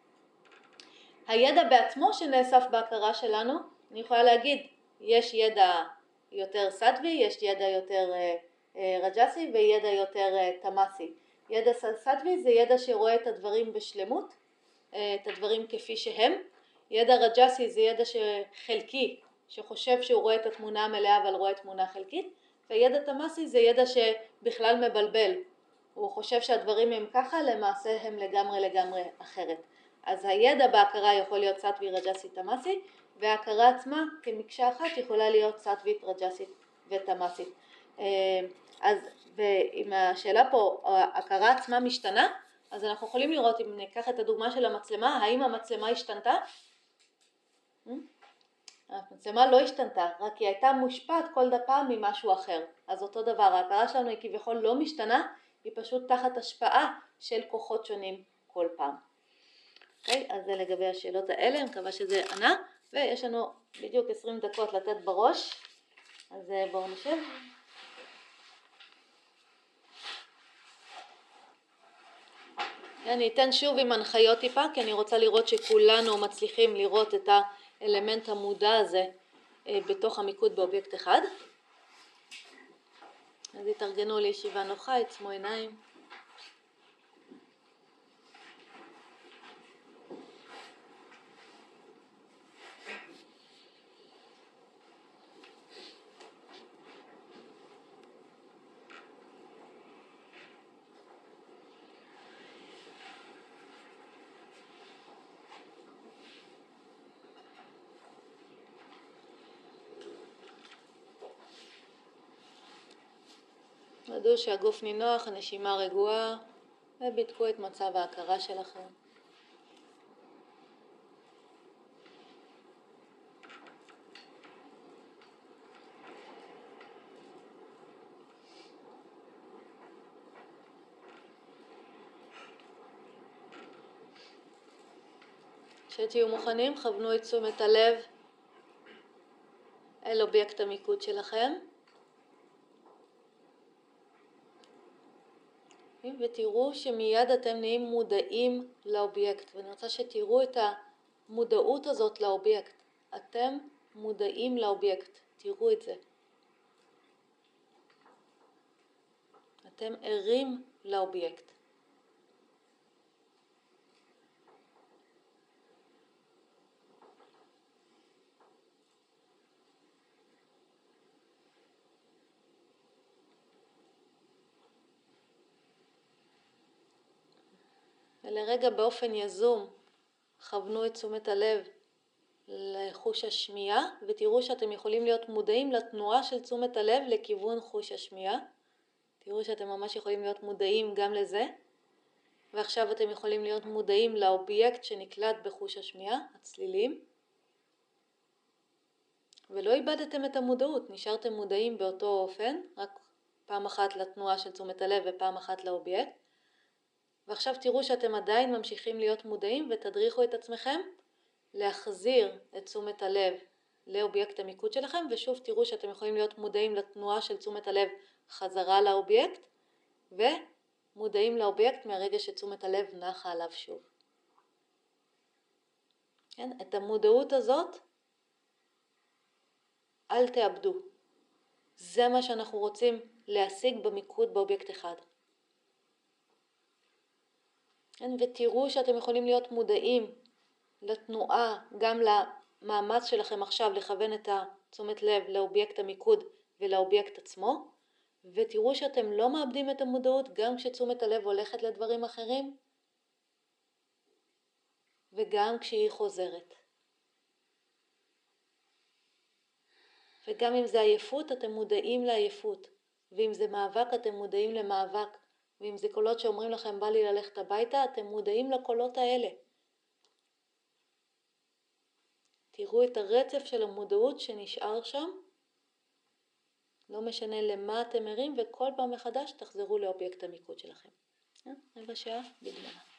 הידע בעצמו שנאסף בהכרה שלנו, אני יכולה להגיד, יש ידע יותר סטווי, יש ידע יותר רג'סי וידע יותר תמאסי. ידע סטווי זה ידע שרואה את הדברים בשלמות, את הדברים כפי שהם. ידע רג'סי זה ידע חלקי, שחושב שהוא רואה את התמונה המלאה אבל רואה תמונה חלקית, וידע תמאסי זה ידע שבכלל מבלבל, הוא חושב שהדברים הם ככה, למעשה הם לגמרי לגמרי אחרת. אז הידע בהכרה יכול להיות סטווי רג'סי תמאסי, וההכרה עצמה כמקשה אחת יכולה להיות סטווית רג'סית ותמאסית. אז אם השאלה פה, ההכרה עצמה משתנה, אז אנחנו יכולים לראות, אם ניקח את הדוגמה של המצלמה, האם המצלמה השתנתה? המצלמה לא השתנתה, רק היא הייתה מושפעת כל פעם ממשהו אחר. אז אותו דבר, ההכרה שלנו היא כביכול לא משתנה, היא פשוט תחת השפעה של כוחות שונים כל פעם. אוקיי? אז זה לגבי השאלות האלה, אני מקווה שזה ענה, ויש לנו בדיוק 20 דקות לתת בראש, אז בואו נשב. אני אתן שוב עם הנחיות טיפה, כי אני רוצה לראות שכולנו מצליחים לראות את האלמנט המודע הזה בתוך המיקוד באובייקט אחד. אז התארגנו לישיבה נוחה, עצמו עיניים. ודאו שהגוף נינוח, הנשימה רגועה, ובדקו את מצב ההכרה שלכם. כשתהיו מוכנים, כוונו את תשומת הלב אל אובייקט המיקוד שלכם. ותראו שמיד אתם נהיים מודעים לאובייקט, ואני רוצה שתראו את המודעות הזאת לאובייקט. אתם מודעים לאובייקט, תראו את זה. אתם ערים לאובייקט. ולרגע באופן יזום כוונו את תשומת הלב לחוש השמיעה ותראו שאתם יכולים להיות מודעים לתנועה של תשומת הלב לכיוון חוש השמיעה. תראו שאתם ממש יכולים להיות מודעים גם לזה. ועכשיו אתם יכולים להיות מודעים לאובייקט שנקלט בחוש השמיעה, הצלילים. ולא איבדתם את המודעות, נשארתם מודעים באותו אופן, רק פעם אחת לתנועה של תשומת הלב ופעם אחת לאובייקט. ועכשיו תראו שאתם עדיין ממשיכים להיות מודעים ותדריכו את עצמכם להחזיר את תשומת הלב לאובייקט המיקוד שלכם ושוב תראו שאתם יכולים להיות מודעים לתנועה של תשומת הלב חזרה לאובייקט ומודעים לאובייקט מהרגע שתשומת הלב נחה עליו שוב. כן? את המודעות הזאת אל תאבדו. זה מה שאנחנו רוצים להשיג במיקוד באובייקט אחד. כן, ותראו שאתם יכולים להיות מודעים לתנועה, גם למאמץ שלכם עכשיו לכוון את התשומת לב לאובייקט המיקוד ולאובייקט עצמו, ותראו שאתם לא מאבדים את המודעות גם כשתשומת הלב הולכת לדברים אחרים וגם כשהיא חוזרת. וגם אם זה עייפות, אתם מודעים לעייפות, ואם זה מאבק, אתם מודעים למאבק, ואם זה קולות שאומרים לכם בא לי ללכת הביתה, אתם מודעים לקולות האלה. תראו את הרצף של המודעות שנשאר שם, לא משנה למה אתם ערים, וכל פעם מחדש תחזרו לאובייקט המיקוד שלכם. אה, רבע שעה בדמנה.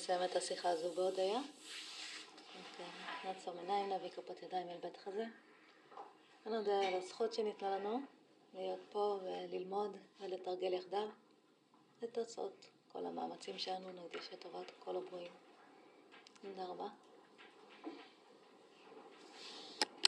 נסיים את השיחה הזו בהודיה. נעצום עיניים, נביא כפות ידיים אל בית חזה. ונודה על הזכות שניתנה לנו להיות פה וללמוד ולתרגל יחדיו את תוצאות כל המאמצים שלנו נקדיש לטובת כל הברואים. תודה רבה.